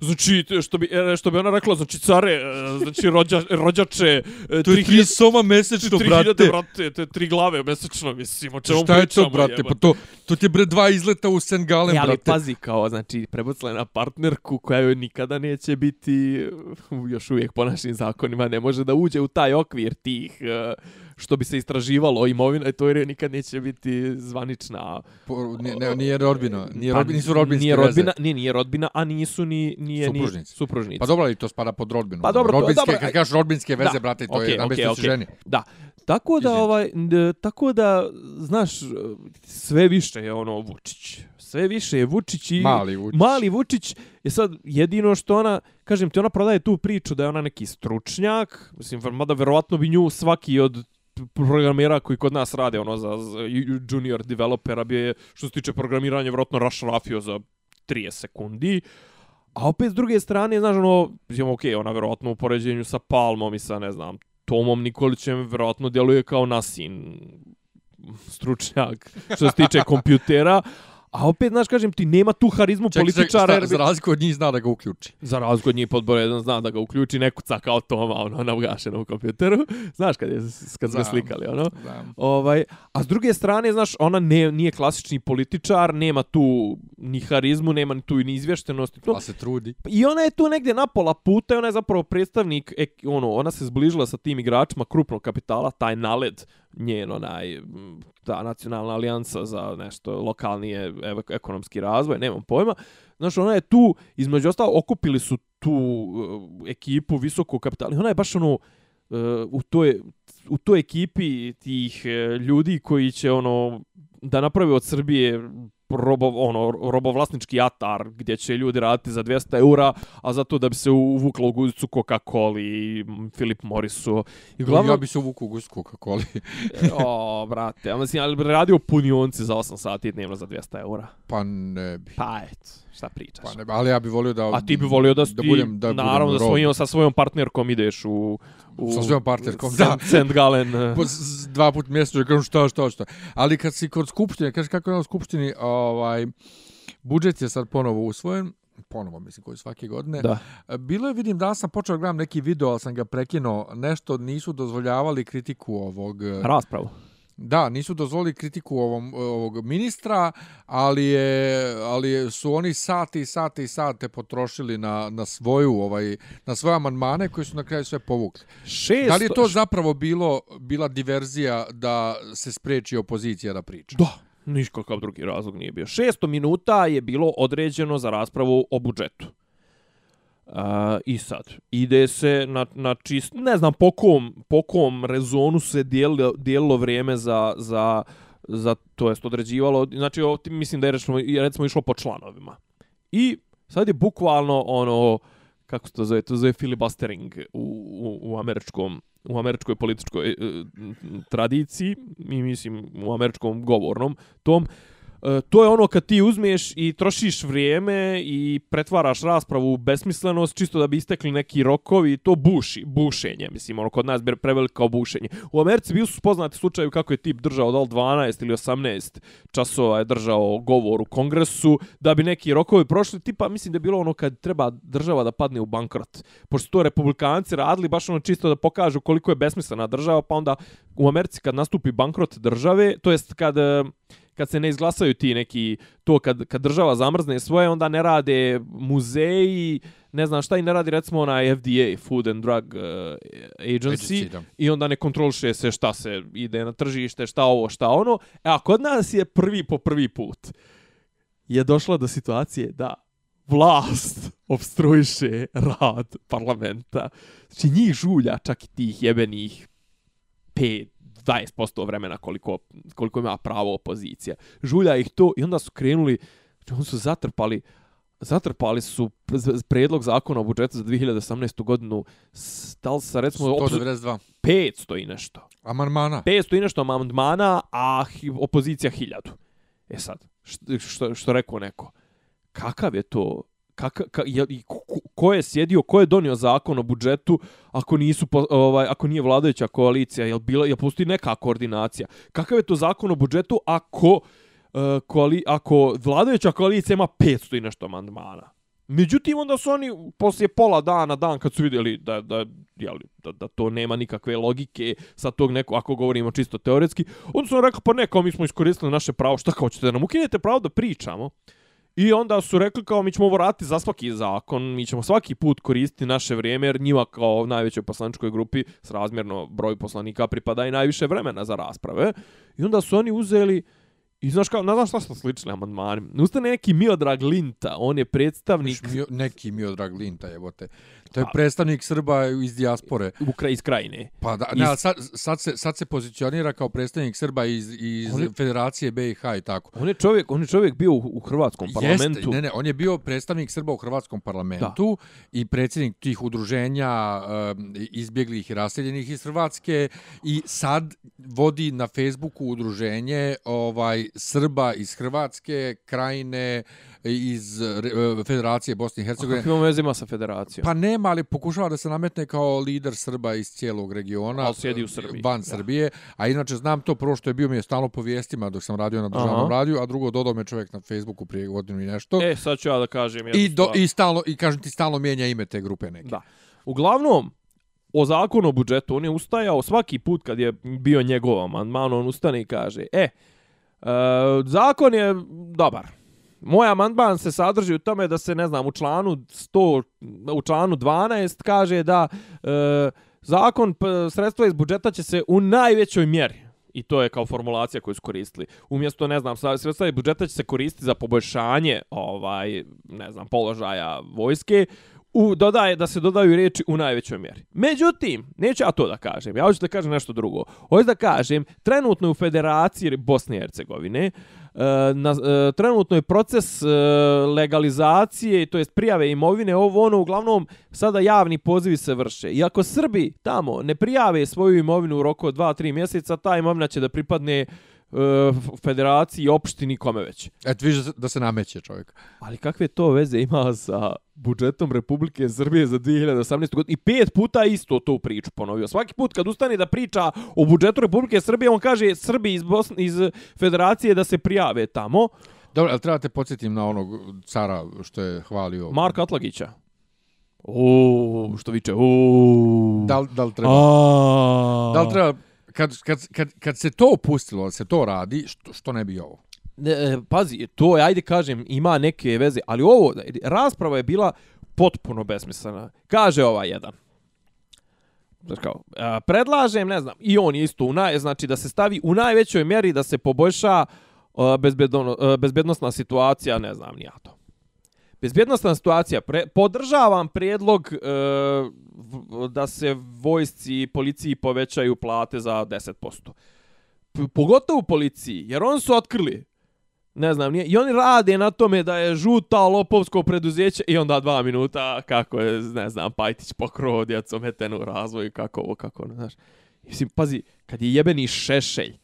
Znači, što bi, e, što bi ona rekla, znači, care, e, znači, rođa, rođače... E, to je tri soma mesečno, brate. Tri brate, to je tri glave mesečno, mislim, o čemu Šta je to, brate? Pa to, to ti je, bre, dva izleta u St. Gallen, brate. Ali pazi, kao, znači, prebacila na partnerku koja joj nikada neće biti, još uvijek po našim zakonima, ne može da uđe u taj okvir tih... Uh, što bi se istraživalo imovina, to je nikad neće biti zvanična. Po, ne, nije rodbina, nije pa, rodbina, nisu rodbinske nije rodbina, veze. Nije, nije rodbina, a nisu ni, nije supružnici. ni supružnici. Pa dobro, ali to spada pod rodbinu. Pa dobro, rodbinske, dobro. Kad kažeš rodbinske veze, da, brate, to okay, je okay, okay. ženi. Da. Tako da, ovaj, tako da, znaš, sve više je ono Vučić. Sve više je Vučić i... Mali Vučić. Mali Vučić je sad jedino što ona, kažem ti, ona prodaje tu priču da je ona neki stručnjak. Mislim, mada verovatno bi nju svaki od programera koji kod nas rade ono za, za junior developera bi je, što se tiče programiranja vjerojatno rašrafio za 30 sekundi. A opet s druge strane, znaš, ono, znam, ok, ona vjerojatno u poređenju sa Palmom i sa, ne znam, Tomom Nikolićem vjerojatno djeluje kao nasin stručnjak što se tiče kompjutera, A opet, znaš, kažem ti, nema tu harizmu Ček, političara. Ček, za razliku od njih zna da ga uključi. Za razliku od njih podbora jedan zna da ga uključi, neku caka od toma, ono, na ugašenom kompjuteru. Znaš, kad, je, kad smo slikali, ono. Znam. Ovaj, a s druge strane, znaš, ona ne, nije klasični političar, nema tu ni harizmu, nema ni tu ni izvještenost. Pa se trudi. I ona je tu negdje na pola puta i ona je zapravo predstavnik, ono, ona se zbližila sa tim igračima krupnog kapitala, taj naled njen onaj ta nacionalna alijansa za nešto lokalni ekonomski razvoj, nemam pojma. Znaš, ona je tu, između ostalo, okupili su tu uh, ekipu visokog kapitala. Ona je baš ono, uh, u, toj, u toj ekipi tih uh, ljudi koji će ono da napravi od Srbije robo, ono, robovlasnički atar gdje će ljudi raditi za 200 eura, a zato da bi se uvuklo u guzicu Coca-Cola i Philip Morrisu. I glavno... Ja bi se uvuklo u guzicu Coca-Cola. o, brate, ja mislim, ali bi radio punionci za 8 sati dnevno za 200 eura. Pa ne bi. Pa eto šta pričaš. Pa ne, ali ja bih volio da... A ti bi volio da, da, budem, da naravno, da svojim, sa svojom partnerkom ideš u... u sa svojom partnerkom, da. St. Gallen. po, dva put mjesečno, kažem šta, šta, šta. Ali kad si kod skupštine, kažeš kako je na skupštini, ovaj, budžet je sad ponovo usvojen, ponovo mislim koji svake godine. Da. Bilo je, vidim, da sam počeo gledam neki video, ali sam ga prekinuo, nešto nisu dozvoljavali kritiku ovog... Raspravu. Da, nisu dozvolili kritiku ovom, ovog ministra, ali je, ali su oni sati i sati i sate potrošili na, na svoju ovaj na svoje amandmane koji su na kraju sve povukli. Šest... Da li je to zapravo bilo bila diverzija da se spreči opozicija da priča? Da, niškakav drugi razlog nije bio. 600 minuta je bilo određeno za raspravu o budžetu. A, I sad, ide se na, na čist, ne znam po kom, po kom rezonu se dijelilo, dijelilo vrijeme za, za, za to jest određivalo, znači o, mislim da je recimo, recimo išlo po članovima. I sad je bukvalno ono, kako se to zove, to zove filibustering u, u, u američkom u američkoj političkoj e, e tradiciji, mi mislim u američkom govornom tom, E, to je ono kad ti uzmeš i trošiš vrijeme i pretvaraš raspravu u besmislenost čisto da bi istekli neki rokovi, to buši, bušenje, mislim, ono kod nas bi preveliko bušenje. U Americi bili su poznati slučaju kako je tip držao da li 12 ili 18 časova je držao govor u kongresu da bi neki rokovi prošli, tipa mislim da je bilo ono kad treba država da padne u bankrot. Pošto to republikanci radili baš ono čisto da pokažu koliko je besmislena država, pa onda u Americi kad nastupi bankrot države, to jest kad kad se ne izglasaju ti neki to kad kad država zamrzne svoje onda ne rade muzeji ne znam šta i ne radi recimo ona FDA Food and Drug uh, Agency, Agency i onda ne kontroliše se šta se ide na tržište šta ovo šta ono e a kod nas je prvi po prvi put je došla do situacije da vlast obstruiše rad parlamenta. Znači njih žulja čak i tih jebenih pet 20% vremena koliko, koliko ima pravo opozicija. Žulja ih to i onda su krenuli, oni su zatrpali, zatrpali su predlog zakona o budžetu za 2018. godinu stal sa recimo 192. 500 i nešto. Amandmana. 500 i nešto amandmana, a opozicija 1000. E sad, što, što, što rekao neko, kakav je to kak, ka, je, ko, ko je sjedio, ko je donio zakon o budžetu ako nisu ovaj ako nije vladajuća koalicija, jel bila je postoji neka koordinacija. Kakav je to zakon o budžetu ako uh, koali, ako vladajuća koalicija ima 500 i nešto amandmana? Međutim, onda su oni poslije pola dana, dan, kad su vidjeli da, da, jeli, da, da to nema nikakve logike sa tog neko, ako govorimo čisto teoretski, onda su oni rekli, pa ne, kao mi smo iskoristili naše pravo, šta kao ćete da nam ukinete pravo da pričamo? I onda su rekli kao mi ćemo vratiti za svaki zakon, mi ćemo svaki put koristiti naše vrijeme jer njima kao najvećoj poslaničkoj grupi s razmjerno broju poslanika pripada i najviše vremena za rasprave. I onda su oni uzeli I znaš kao, ne znam šta smo slični amandmani. Ustane neki Miodrag Linta, on je predstavnik... Mio, neki Miodrag Linta, jebote. To je predstavnik Srba iz dijaspore. U kraj iz krajine. Pa da, ne, sad, sad, se, sad se pozicionira kao predstavnik Srba iz, iz je, Federacije BiH i tako. On je čovjek, on je čovjek bio u, u Hrvatskom parlamentu. Jeste, ne, ne, on je bio predstavnik Srba u Hrvatskom parlamentu da. i predsjednik tih udruženja um, izbjeglih i raseljenih iz Hrvatske i sad vodi na Facebooku udruženje ovaj Srba iz Hrvatske, krajine, iz e, Federacije Bosne i Hercegovine. Kako ima veze ima sa federacijom? Pa nema, ali pokušava da se nametne kao lider Srba iz cijelog regiona. Ali sjedi u Srbiji. Van. Srbije. A inače znam to prvo što je bio mi je stalno po vijestima dok sam radio na državnom Aha. radiju, a drugo dodao me čovjek na Facebooku prije godinu i nešto. E, sad ću ja da kažem I, do, i, stalno, I kažem ti stalno mijenja ime te grupe neke. Da. Uglavnom, o zakonu o budžetu, on je ustajao svaki put kad je bio njegov amandman, on ustane i kaže, e, e zakon je dobar, Moj amandman se sadrži u tome da se, ne znam, u članu 100, u članu 12 kaže da e, zakon sredstva iz budžeta će se u najvećoj mjeri i to je kao formulacija koju su koristili. Umjesto, ne znam, sredstva iz budžeta će se koristiti za poboljšanje ovaj, ne znam, položaja vojske, u, dodaje, da se dodaju riječi u najvećoj mjeri. Međutim, neću ja to da kažem, ja hoću da kažem nešto drugo. Hoću da kažem, trenutno u Federaciji Bosne i Hercegovine, uh, E, na, e, trenutno je proces e, legalizacije, to jest prijave imovine, ovo ono, uglavnom, sada javni pozivi se vrše. I ako Srbi tamo ne prijave svoju imovinu u roku od 2-3 mjeseca, ta imovina će da pripadne federaciji, opštini, kome već. Eto, viš da se nameće čovjek. Ali kakve to veze ima sa budžetom Republike Srbije za 2018. godinu? I pet puta isto to priču ponovio. Svaki put kad ustane da priča o budžetu Republike Srbije, on kaže Srbi iz, Bosne, iz federacije da se prijave tamo. Dobro, ali trebate podsjetim na onog cara što je hvalio... Marka Atlagića. O, što viče, o. Da li, da li treba? Da li treba kad, kad, kad, kad se to opustilo, se to radi, što, što ne bi ovo? Ne, e, pazi, to je, ajde kažem, ima neke veze, ali ovo, rasprava je bila potpuno besmislena. Kaže ova jedan. Znači kao, a, predlažem, ne znam, i on isto, u naj, znači da se stavi u najvećoj mjeri da se poboljša e, a, bezbedno, a, bezbednostna situacija, ne znam, nija to. Bezbjednostna situacija. Pre, podržavam prijedlog e, da se vojsci i policiji povećaju plate za 10%. P pogotovo u policiji, jer oni su otkrili ne znam, nije, i oni rade na tome da je žuta lopovsko preduzeće i onda dva minuta kako je, ne znam, Pajtić pokrovo djecom etenu razvoju, kako ovo, kako ono, znaš. Mislim, pazi, kad je jebeni šešelj,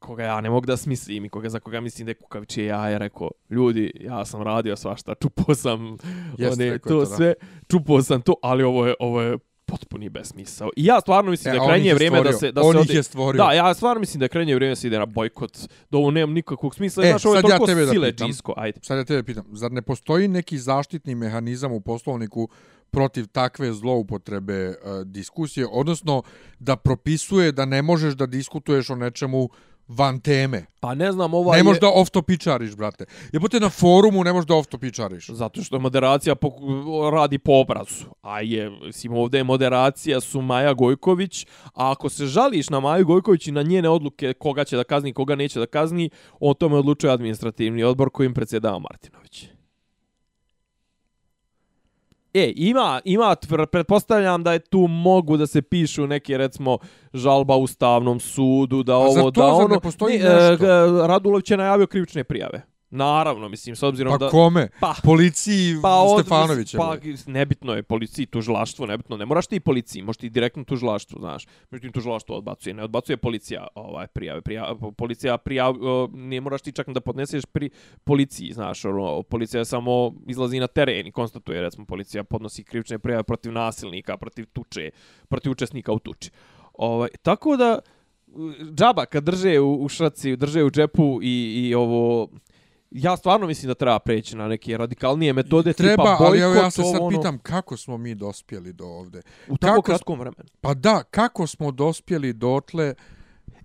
koga ja ne mogu da smislim i koga, za koga mislim da je kukavičije jaje, rekao, ljudi, ja sam radio svašta, čupao sam Jeste, one, je to, to, da. sve, čupao sam to, ali ovo je, ovo je potpuni besmisao. I ja stvarno mislim E, da je krajnje je vrijeme da se... Da On se ih je stvorio. Da, ja stvarno mislim da je krajnje vrijeme da se ide na bojkot. Da ovo nema nikakvog smisla. E, Znaš, ovo je ja toliko da sile džisko. Ajde. Sad ja tebe pitam, zar ne postoji neki zaštitni mehanizam u poslovniku protiv takve zloupotrebe uh, diskusije, odnosno da propisuje da ne možeš da diskutuješ o nečemu van teme. Pa ne znam, ova Ne možeš je... da off-topičariš, brate. Jebote, na forumu ne možeš da off-topičariš. Zato što moderacija poku- radi po obrazu. A je, mislim, ovdje je moderacija su Maja Gojković, a ako se žališ na Maju Gojković i na njene odluke koga će da kazni, koga neće da kazni, o tome odlučuje administrativni odbor kojim predsjedava Martinović. E, ima, ima, pretpostavljam da je tu mogu da se pišu neke, recimo, žalba ustavnom sudu, da A ovo, za to da ono... ne postoji e, nešto? g- Radulović je najavio krivične prijave. Naravno, mislim, s obzirom Pa da... kome? Pa, Policiji pa od, Stefanovića. Pa, nebitno je policiji, tužilaštvo, nebitno. Ne moraš ti i policiji, možeš ti i direktno tužilaštvo, znaš. Međutim, tužilaštvo odbacuje. Ne odbacuje policija ovaj, prijave. Prija, policija prijav, ne moraš ti čak da podneseš pri policiji, znaš. Ono, policija samo izlazi na teren i konstatuje, recimo, policija podnosi krivične prijave protiv nasilnika, protiv tuče, protiv učesnika u tuči. Ovaj, tako da, džaba kad drže u, u šraci, drže u džepu i, i ovo ja stvarno mislim da treba preći na neke radikalnije metode Treba, tipa bojkot, ali evo ja se sad ono, pitam kako smo mi dospjeli do ovde. u tako kako- kratkom vremenu. Pa da, kako smo dospjeli dotle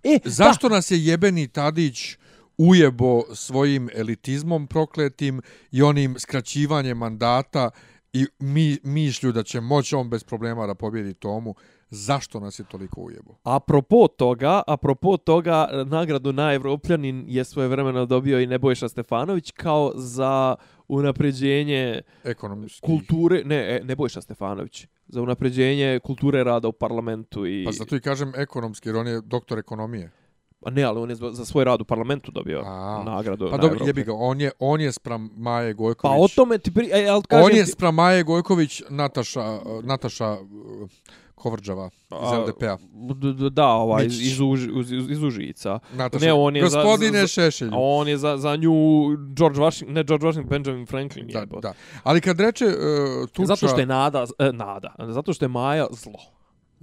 E, Zašto nas je jebeni Tadić ujebo svojim elitizmom prokletim i onim skraćivanjem mandata i mi, mišlju da će moći on bez problema da pobjedi Tomu? Zašto nas je toliko ujebo? Apropo toga, apropo toga, nagradu na Evropljanin je svoje vremeno dobio i Nebojša Stefanović kao za unapređenje Ekonomski. kulture, ne, e, Nebojša Stefanović, za unapređenje kulture rada u parlamentu i... Pa zato i kažem ekonomski, jer on je doktor ekonomije. Pa ne, ali on je za svoj rad u parlamentu dobio A, nagradu Pa na dobro, jebi ga, on je, on je sprem Maje Pa Gojković. o tome ti pri... E, ali kažem on je sprem Maje Gojković, Nataša, Nataša Kovrđava iz LDP-a. Da, ovaj, iz, iz, iz, iz, Užica. Nataša, Ne, on je gospodine za- Šešelj. A on je za, za nju George Washington, ne George Washington, Benjamin Franklin. Da, da. Ali kad reče uh, tuča... Zato što je Nada, e, Nada, zato što je Maja zlo.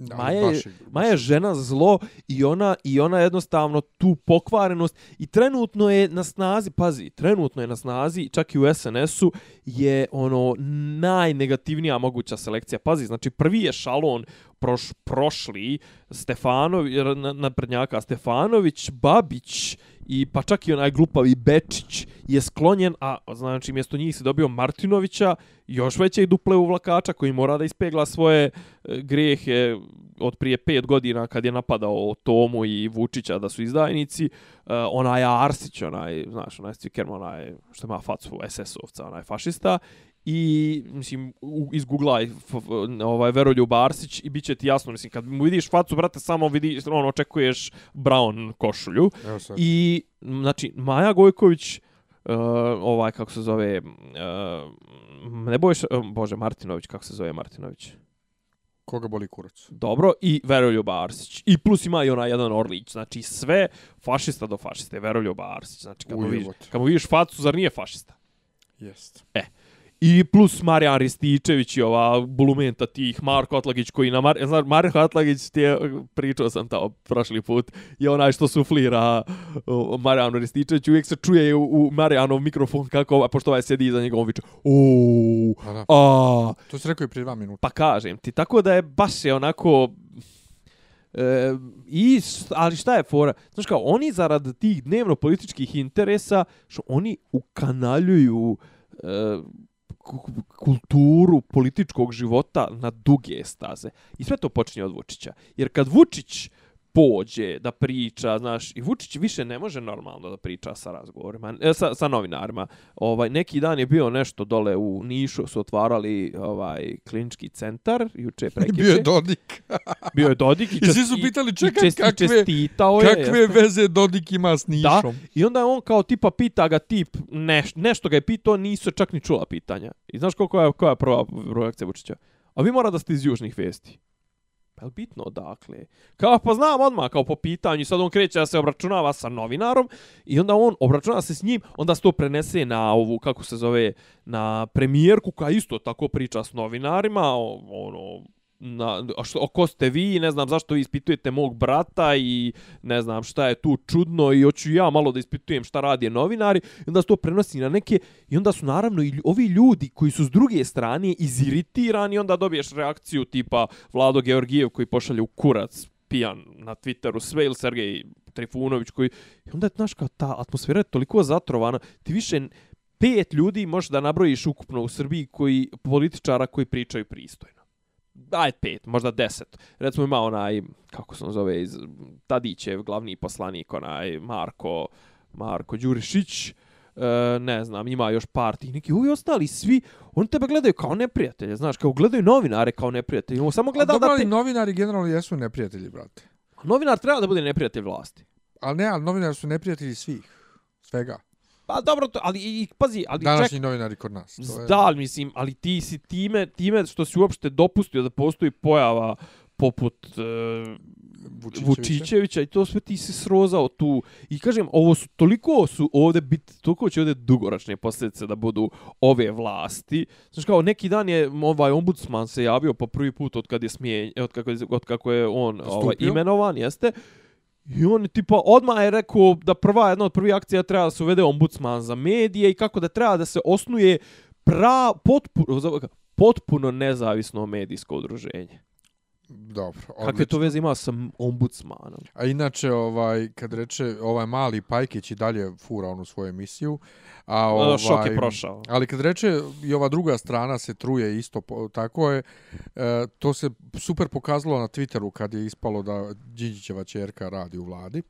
Da, Maja je, baš Maja je žena zlo i ona i ona jednostavno tu pokvarenost i trenutno je na snazi, pazi, trenutno je na snazi, čak i u SNS-u je ono najnegativnija moguća selekcija. Pazi, znači prvi je šalon proš, prošli Stefanović, naprednjaka Stefanović, Babić i pa čak i onaj glupavi Bečić je sklonjen, a znači mjesto njih se dobio Martinovića, još veće i duple uvlakača koji mora da ispegla svoje e, grehe od prije pet godina kad je napadao Tomu i Vučića da su izdajnici, uh, onaj Arsić, onaj, znaš, onaj Stikerman, onaj što ima facu SS-ovca, onaj fašista, i mislim iz Google ovaj Veroljub Arsić i biće ti jasno mislim kad mu vidiš facu brate samo vidiš ono očekuješ brown košulju. I znači Maja Gojković uh, ovaj kako se zove uh, ne bojiš uh, bože Martinović kako se zove Martinović? Koga boli kurac? dobro i Veroljub Arsić. I plus ima i onaj jedan Orlić znači sve fašista do fašiste Veroljub Arsić znači kad mu vidiš kad mu vidiš facu zar nije fašista? Jest. I plus Marijan Rističević i ova bulumenta tih Marko Atlagić koji na Mar znaš, Marko Atlagić ti je, pričao sam tamo prošli put, je onaj što suflira Marijanu Rističević, uvijek se čuje u, u Marijanov mikrofon kako, ovaj- pošto ovaj sjedi iza njega, on viče, Pa a, To si rekao i prije dva minuta. pa kažem ti, tako da je baš je onako, E, i, ali šta je fora? Znaš kao, oni zarad tih dnevno političkih interesa, što oni ukanaljuju e, kulturu političkog života na duge staze. I sve to počinje od Vučića. Jer kad Vučić pođe da priča, znaš, i Vučić više ne može normalno da priča sa razgovorima, e, sa, sa novinarima. Ovaj, neki dan je bio nešto dole u Nišu, su otvarali ovaj klinički centar, juče prekiče. Bio je Dodik. bio je Dodik. I, I svi su pitali, čekaj, čest, kakve, čestitao je, kakve jeste. veze Dodik ima s Nišom? Da, i onda on kao tipa pita ga tip, neš, nešto ga je pitao, nisu čak ni čula pitanja. I znaš koliko je, koja je prva reakcija Vučića? A vi mora da ste iz južnih vesti. Pa je bitno odakle? Kao pa znam odmah kao po pitanju, sad on kreće da se obračunava sa novinarom i onda on obračunava se s njim, onda se to prenese na ovu, kako se zove, na premijerku koja isto tako priča s novinarima, ono, na, a što, ko ste vi, ne znam zašto vi ispitujete mog brata i ne znam šta je tu čudno i hoću ja malo da ispitujem šta radi novinari. I onda se to prenosi na neke i onda su naravno i ovi ljudi koji su s druge strane iziritirani i onda dobiješ reakciju tipa Vlado Georgijev koji pošalje u kurac pijan na Twitteru sve ili Sergej Trifunović koji i onda je znaš kao ta atmosfera je toliko zatrovana. Ti više pet ljudi možeš da nabrojiš ukupno u Srbiji koji političara koji pričaju pristojno aj pet, možda deset. Recimo ima onaj, kako se on zove, iz Tadićev glavni poslanik, onaj Marko, Marko Đurišić, e, ne znam, ima još par tih neki, ovi ostali svi, oni tebe gledaju kao neprijatelje, znaš, kao gledaju novinare kao neprijatelje. On samo gleda Dobro, da te... novinari generalno jesu neprijatelji, brate. Novinar treba da bude neprijatelj vlasti. Ali ne, ali novinari su neprijatelji svih. Svega. Pa dobro, to, ali i pazi, ali Današnji ček... novinari kod nas. To je... Da, mislim, ali ti si time, time što si uopšte dopustio da postoji pojava poput uh, Vučićevića. Vučićevića i to sve ti si srozao tu. I kažem, ovo su toliko su ovde bit, toliko će ovde dugoročne posljedice da budu ove vlasti. Znači kao neki dan je ovaj ombudsman se javio po prvi put od kad je smije, od kako je, od kako je on ovaj, imenovan, jeste. I on je tipa odmah je rekao da prva jedna od prvih akcija treba da se uvede ombudsman za medije i kako da treba da se osnuje pra, potpuno, potpuno nezavisno medijsko udruženje. Dobro. Odlično. Kakve to veze ima sa ombudsmanom? A inače, ovaj, kad reče, ovaj mali Pajkić i dalje fura onu svoju emisiju. A, ovaj, Šok je prošao. Ali kad reče i ova druga strana se truje isto, tako je, e, to se super pokazalo na Twitteru kad je ispalo da Đinđićeva čerka radi u vladi.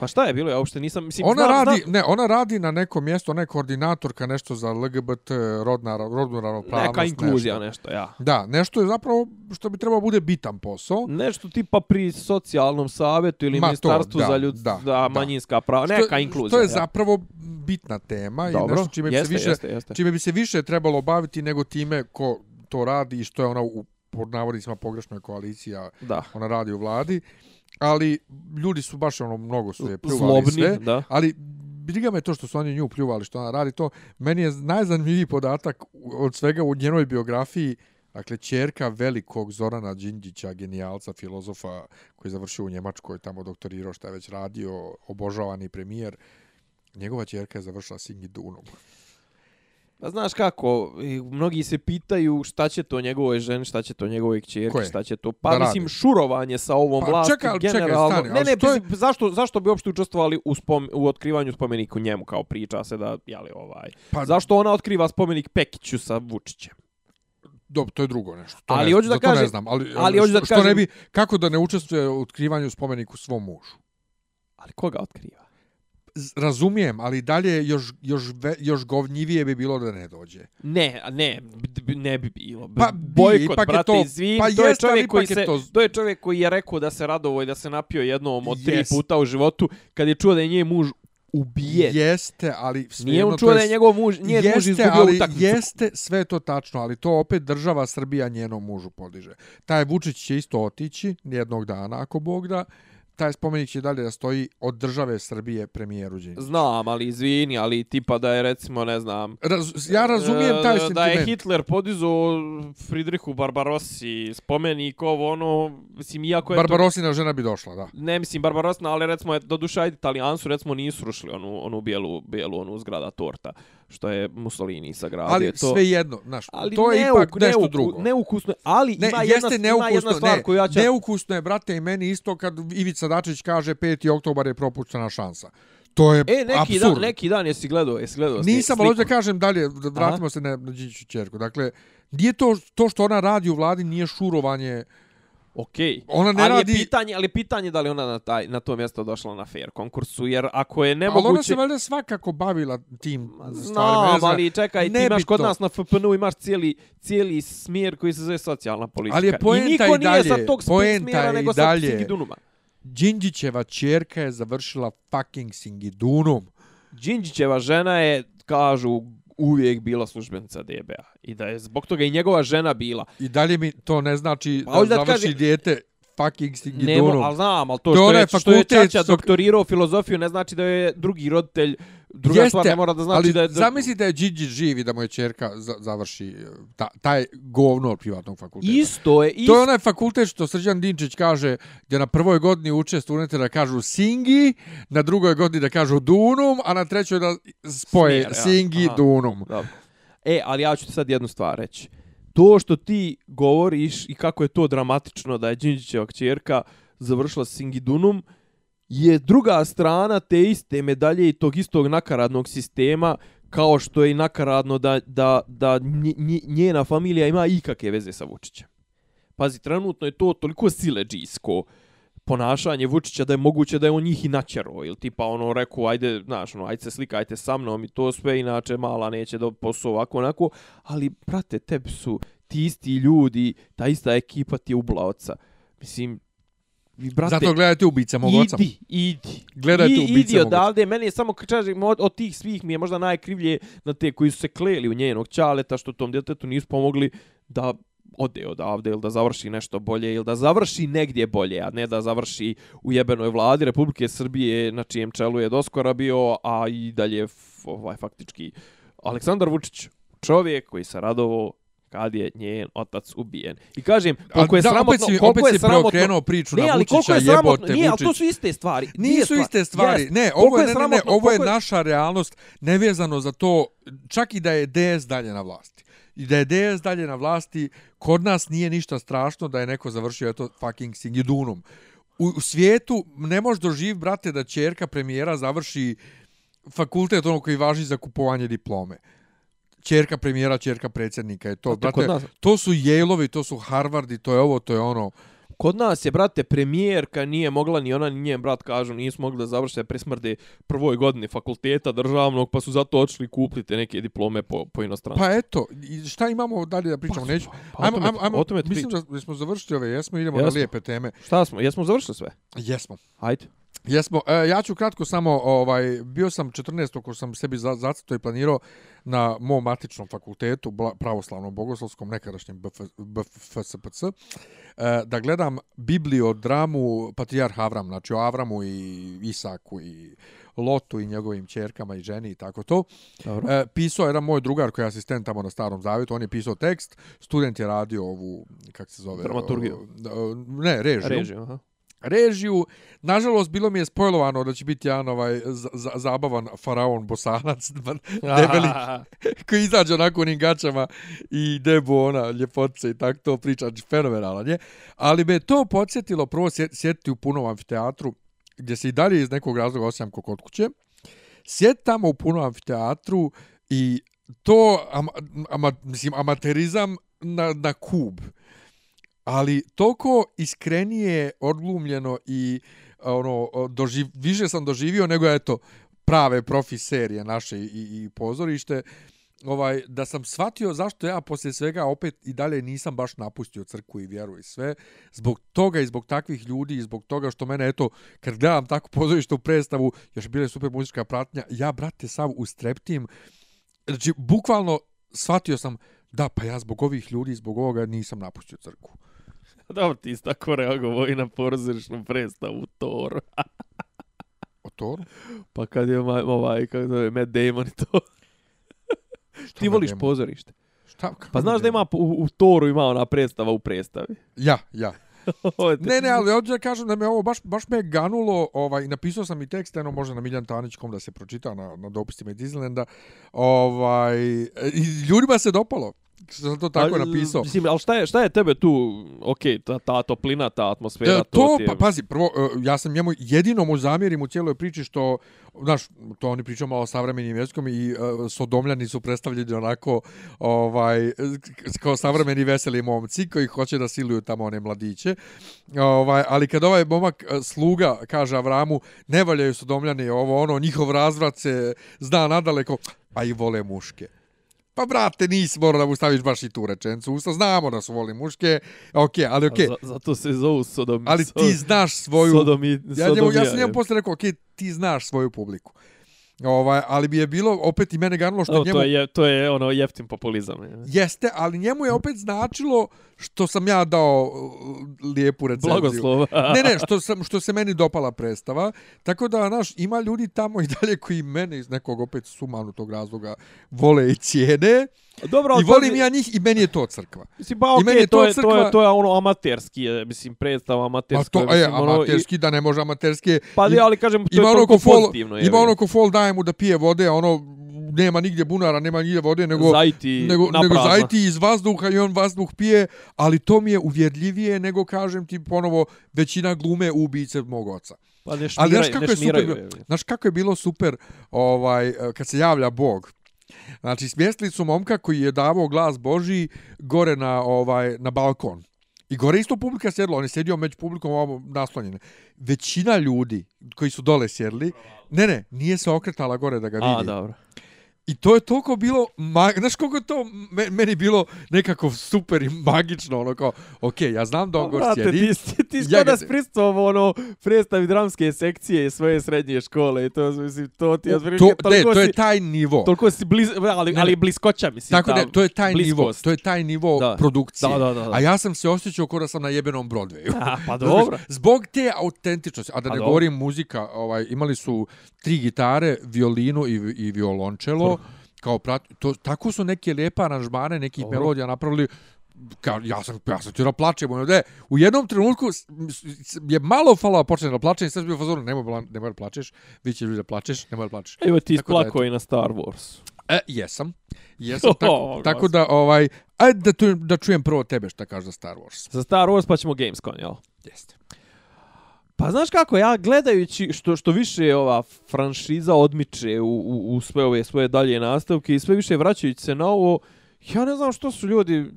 Pa šta je bilo? Ja uopšte nisam... Mislim, ona, znam, radi, znam... ne, ona radi na nekom mjestu, ona je koordinatorka nešto za LGBT, rodna, rodnu ravnopravnost. Neka inkluzija nešto. nešto, ja. Da, nešto je zapravo što bi trebalo bude bitan posao. Nešto tipa pri socijalnom savjetu ili Ma ministarstvu to, da, za ljud, da, da, manjinska prava. Neka što, inkluzija. To je ja. zapravo bitna tema Dobro, i nešto čime, jeste, bi se više, jeste, jeste. čime bi se više trebalo baviti nego time ko to radi i što je ona u pod navodnicima pogrešnoj koalicija da. ona radi u vladi ali ljudi su baš ono mnogo su je pljuvali Zlobni, sve, da. ali briga me to što su oni nju pljuvali, što ona radi to. Meni je najzanimljiviji podatak od svega u njenoj biografiji, dakle, čerka velikog Zorana Đinđića, genijalca, filozofa koji je završio u Njemačkoj, tamo doktorirao šta je već radio, obožavani premijer, njegova čerka je završila Singidunom. Pa znaš kako, mnogi se pitaju šta će to njegovoj ženi, šta će to njegovoj kćerki, šta će to... Pa da mislim, radi. šurovanje sa ovom pa, vlasti čekaj, generalno... Čekaj, stani, ne, ne, što je... zašto, zašto bi uopšte učestvovali u, spom, u otkrivanju spomeniku njemu kao priča se da, jeli ovaj... Pa, zašto ona otkriva spomenik Pekiću sa Vučićem? Dobro, to je drugo nešto. To ali ne, hoću da kažem, ne znam, ali, ali hoću da što, kažem, što ne bi, kako da ne učestvuje u otkrivanju spomeniku svom mužu? Ali koga otkriva? Razumijem, ali dalje još, još, još govnjivije bi bilo da ne dođe. Ne, ne, ne bi bilo. Pa Bojkot, ipak brate, to, izvim, pa to je čovjek koji se, to... to je čovjek koji je rekao da se radovo i da se napio jednom od tri yes. puta u životu, kad je čuo da je nje muž ubijen. Jeste, ali nije on čuo da je njegov muž, nije jeste, muž izgubio ali utakmicu. Jeste, sve to tačno, ali to opet država Srbija njenom mužu podiže. Taj Vučić će isto otići jednog dana, ako Bog da, taj spomenik će dalje da stoji od države Srbije premijeru Đinđiću. Znam, ali izvini, ali tipa da je recimo, ne znam... Raz, ja razumijem taj da sentiment. Da je Hitler podizao Friedrichu Barbarossi spomenik ovo, ono, mislim, iako je... Barbarossina to... žena bi došla, da. Ne, mislim, Barbarossina, ali recimo, do duša, ajde, italijansu, recimo, nisu rušili onu, onu bijelu, bijelu, onu zgrada torta što je Mussolini sagradio. Ali to... sve jedno, znaš, ali to je neuk, ipak nešto neuku, drugo. Neukusno, ali ne, ima, jeste jedna, neukusno, ima jedna stvar ne, koju ja ću... Neukusno je, brate, i meni isto kad Ivica Dačić kaže 5. oktobar je propuštena šansa. To je e, neki absurd. Dan, neki dan jesi gledao, jesi gledao Nisam, ali da kažem dalje, da vratimo Aha. se na, na Điću čerku. Dakle, nije to, to što ona radi u vladi nije šurovanje Okej. Ona ne ali radi- je pitanje, ali je pitanje da li ona na taj na to mjesto došla na fair konkursu jer ako je Ali ona nemoguće se valjda svakako bavila tim stvarima. Znam, ne znam. ali čekaj, ti imaš kod nas na FPN-u imaš cijeli, cijeli smjer koji se zove socijalna politika. Ali je poenta I niko i nije dalje, sa tog smjera, nego sa Singidunuma. Đinđićeva čerka je završila fucking Singidunum. Đinđićeva žena je, kažu, uvijek bila službenica DBA. I da je zbog toga i njegova žena bila. I dalje mi to ne znači Pa da završi kažem- dijete fucking Nemo, Singidunum. ali znam, ali to, To što, je, što je Čača doktorirao filozofiju ne znači da je drugi roditelj Druga stvar ne mora da znači ali da je... zamisli da je Đinđić živ i da mu je čerka za, završi ta, taj govno od privatnog fakulteta. Isto je, isto To je onaj fakultet što Srđan Dinčić kaže gdje na prvoj godini uče studente da kažu Singi, na drugoj godini da kažu Dunum, a na trećoj da spoje Smjer, ja. Singi, Aha. Dunum. Dobro. E, ali ja ću ti sad jednu stvar reći. To što ti govoriš i kako je to dramatično da je Đinđićeva kćerka završila Singidunum, je druga strana te iste medalje i tog istog nakaradnog sistema kao što je i nakaradno da, da, da njena familija ima ikakve veze sa Vučićem. Pazi, trenutno je to toliko sileđijsko ponašanje Vučića da je moguće da je on njih i načero, ili tipa ono rekao, ajde, znaš, ono, ajde se slikajte sa mnom i to sve, inače mala neće do posao ovako, onako, ali, brate, tebi su ti isti ljudi, ta ista ekipa ti je ubla oca. Mislim, vi, brate, Zato gledajte ubice mog oca. idi, idi. Gledajte I, ubice idi mog odavde, meni je samo, kažem, od, od tih svih mi je možda najkrivlje na te koji su se kleli u njenog čaleta, što tom djetetu nisu pomogli da ode odavde ili da završi nešto bolje ili da završi negdje bolje, a ne da završi u jebenoj vladi Republike Srbije na čijem čelu je doskora bio, a i dalje ovaj faktički Aleksandar Vučić, čovjek koji se radovo kad je njen otac ubijen. I kažem, koliko je da, sramotno, opet si, koliko opet je si sramotno, preokrenuo priču ne, na Vučića, je sramotno, jebote nije, ali Vučić. to su iste stvari. Nisu stvari. iste stvari. Jest. Ne, ovo je, ne, ne, ne, ovo je naša realnost nevezano za to, čak i da je DS dalje na vlasti. I da je DS dalje na vlasti, kod nas nije ništa strašno da je neko završio eto fucking Singidunum. U, u svijetu ne možeš doživ, brate, da čerka premijera završi fakultet ono koji važi za kupovanje diplome. Čerka premijera, čerka predsjednika je to. Kod Brate, nas- to su Yale-ovi, to su Harvardi, to je ovo, to je ono. Kod nas je, brate, premijerka nije mogla, ni ona, ni njen brat, kažu, nisu mogli da završe presmrde prvoj godini fakulteta državnog, pa su zato otišli kupiti neke diplome po, po inostranstvu. Pa eto, šta imamo dalje da pričamo? Pa, Neću. pa, o Ajmo, ajmo, ajmo, o tome ti mislim da smo završili ove, jesmo, idemo na Jesmo. lijepe teme. Šta smo? Jesmo završili sve? Jesmo. Ajde. Jesmo. E, ja ću kratko samo, ovaj, bio sam 14. ko sam sebi za, zacrto i planirao na mom matičnom fakultetu, pravoslavnom bogoslovskom, nekadašnjem BF, BFSPC, e, da gledam bibliodramu Patrijarh Avram, znači o Avramu i Isaku i Lotu i njegovim čerkama i ženi i tako to. Dobro. E, pisao je jedan moj drugar koji je asistent tamo na Starom Zavjetu, on je pisao tekst, student je radio ovu, kako se zove? Dramaturgiju. o, ne, režiju. Režiju, aha. Režiju. Nažalost, bilo mi je spojlovano da će biti jedan ovaj za, za, zabavan faraon bosanac, debeli, koji izađe onako onim gačama i debu ona ljepotice i tako to priča, znači fenomenalan je. Ali me to podsjetilo prvo sjet- sjetiti u punom amfiteatru, gdje se i dalje iz nekog razloga osjećam kao kod kuće. Sjeti tamo u punom amfiteatru i to ama, ama, mislim, amaterizam na, na kub. Ali toliko iskrenije, odglumljeno i ono, doživ, više sam doživio nego eto prave profi serije naše i, i pozorište ovaj da sam shvatio zašto ja poslije svega opet i dalje nisam baš napustio crkvu i vjeru i sve zbog toga i zbog takvih ljudi i zbog toga što mene eto kad gledam tako pozorište u predstavu još bile super muzička pratnja ja brate sav ustreptim znači bukvalno shvatio sam da pa ja zbog ovih ljudi zbog ovoga nisam napustio crkvu. Dobro, ti si tako reagovao i na pozorišnu predstavu Thor. o Toru Pa kad je ovaj, ovaj kako zove, Matt Damon i to. Šta ti voliš Damon? pozorište. Šta, kako Pa znaš da ima u, u Toru ima ona predstava u predstavi. ja ja je Ne, ne, ali da kažem da me ovo baš, baš me ganulo, ovaj, napisao sam i tekst, eno može na Miljan Tanić.com da se pročita na, na dopisima iz Disneylanda, ovaj, i ljudima se dopalo. Što sam to tako A, napisao. Mislim, ali šta je, šta je tebe tu, okay, ta, ta toplina, ta atmosfera, E, to, to, ti je... pa, pazi, prvo, e, ja sam njemu jedino mu zamjerim u cijeloj priči što, znaš, to oni pričaju malo o savremenim jezikom i uh, sodomljani su predstavljeni onako, ovaj, kao savremeni veseli momci koji hoće da siluju tamo one mladiće. Ovaj, ali kad ovaj momak e, sluga kaže Avramu, ne valjaju sodomljani ovo, ono, njihov razvrat se zna nadaleko, a i vole muške. Pa brate, nisi morao da mu staviš baš i tu rečencu. Usta znamo da su voli muške. Okej, ali okej. Za, zato se zovu sodom... Ali ti znaš svoju... Sodomi, ja, njemu, ja sam njemu posle rekao, okej, ti znaš svoju publiku. Ovaj, ali bi je bilo, opet i mene ganulo što Što njemu... to, je, to je ono jeftin populizam. Je. Jeste, ali njemu je opet značilo što sam ja dao uh, lijepu recenziju. Blagoslov. ne, ne, što, sam, što se meni dopala predstava. Tako da, znaš, ima ljudi tamo i dalje koji mene iz nekog opet sumanutog razloga vole i cijene. Dobro, ali I volim ja njih i meni je to crkva. Mislim, pa I meni je to, to je, to, crkva- je, to je ono amaterski, je, mislim, predstava Pa amaterska. to je mislim, ono, amaterski, da ne može amaterski. I, pa I- ali kažem, to ima je ono toliko ko fol, pozitivno. je, ima ono ko fol daje mu da pije vode, a ono nema nigdje bunara, nema nigdje vode, nego Zajti nego, nego zajti iz vazduha i on vazduh pije, ali to mi je uvjerljivije nego kažem ti ponovo većina glume ubice mog oca. Pa ne Ali šmiraju, znaš kako je super, znaš kako je bilo super ovaj kad se javlja Bog. Znači smjestili su momka koji je davao glas Božiji gore na ovaj na balkon. I gore isto publika sjedila, on je sjedio među publikom ovamo naslonjene. Većina ljudi koji su dole sjedili, ne ne, nije se okretala gore da ga vidi. A, dobro. I to je toliko bilo, ma, znaš koliko je to me- meni bilo nekako super i magično, ono kao, okej, ja znam da on Pa, Brate, sjedi. ti, ti, ti Ja što da spristuo ono predstavi dramske sekcije svoje srednje škole i to, mislim, to ti je to, ne, to je taj nivo. Toliko si bliz, ali, ali bliskoća, mislim. Tako ta ne, to je taj nivo, bliskost. to je taj nivo Da. produkcije. Da, da, da, da. A ja sam se osjećao kao da sam na jebenom Broadwayu. A, pa dobro. Zbog te autentičnosti, a da Pa ne dobro. govorim muzika, ovaj imali su tri gitare, violinu i i violončelo, kao prat, to tako su neke lijepe aranžmane, nekih Dobro. melodija napravili kao ja sam ja sam tjera plačem ono u jednom trenutku je malo falao počne da plače i sad bio u fazonu nemoj bla- nemoj da plačeš vi ćeš da plačeš nemoj da plačeš Evo ti isplako i na Star Wars. E, jesam. Jesam, tako, O, tako da, ovaj, ajde da, čujem, da čujem prvo tebe šta kaže za Star Wars. Za Star Wars pa ćemo Gamescom, jel? Jeste. Pa znaš kako, ja gledajući što što više ova franšiza odmiče u, u, u sve ove svoje dalje nastavke i sve više vraćajući se na ovo, ja ne znam što su ljudi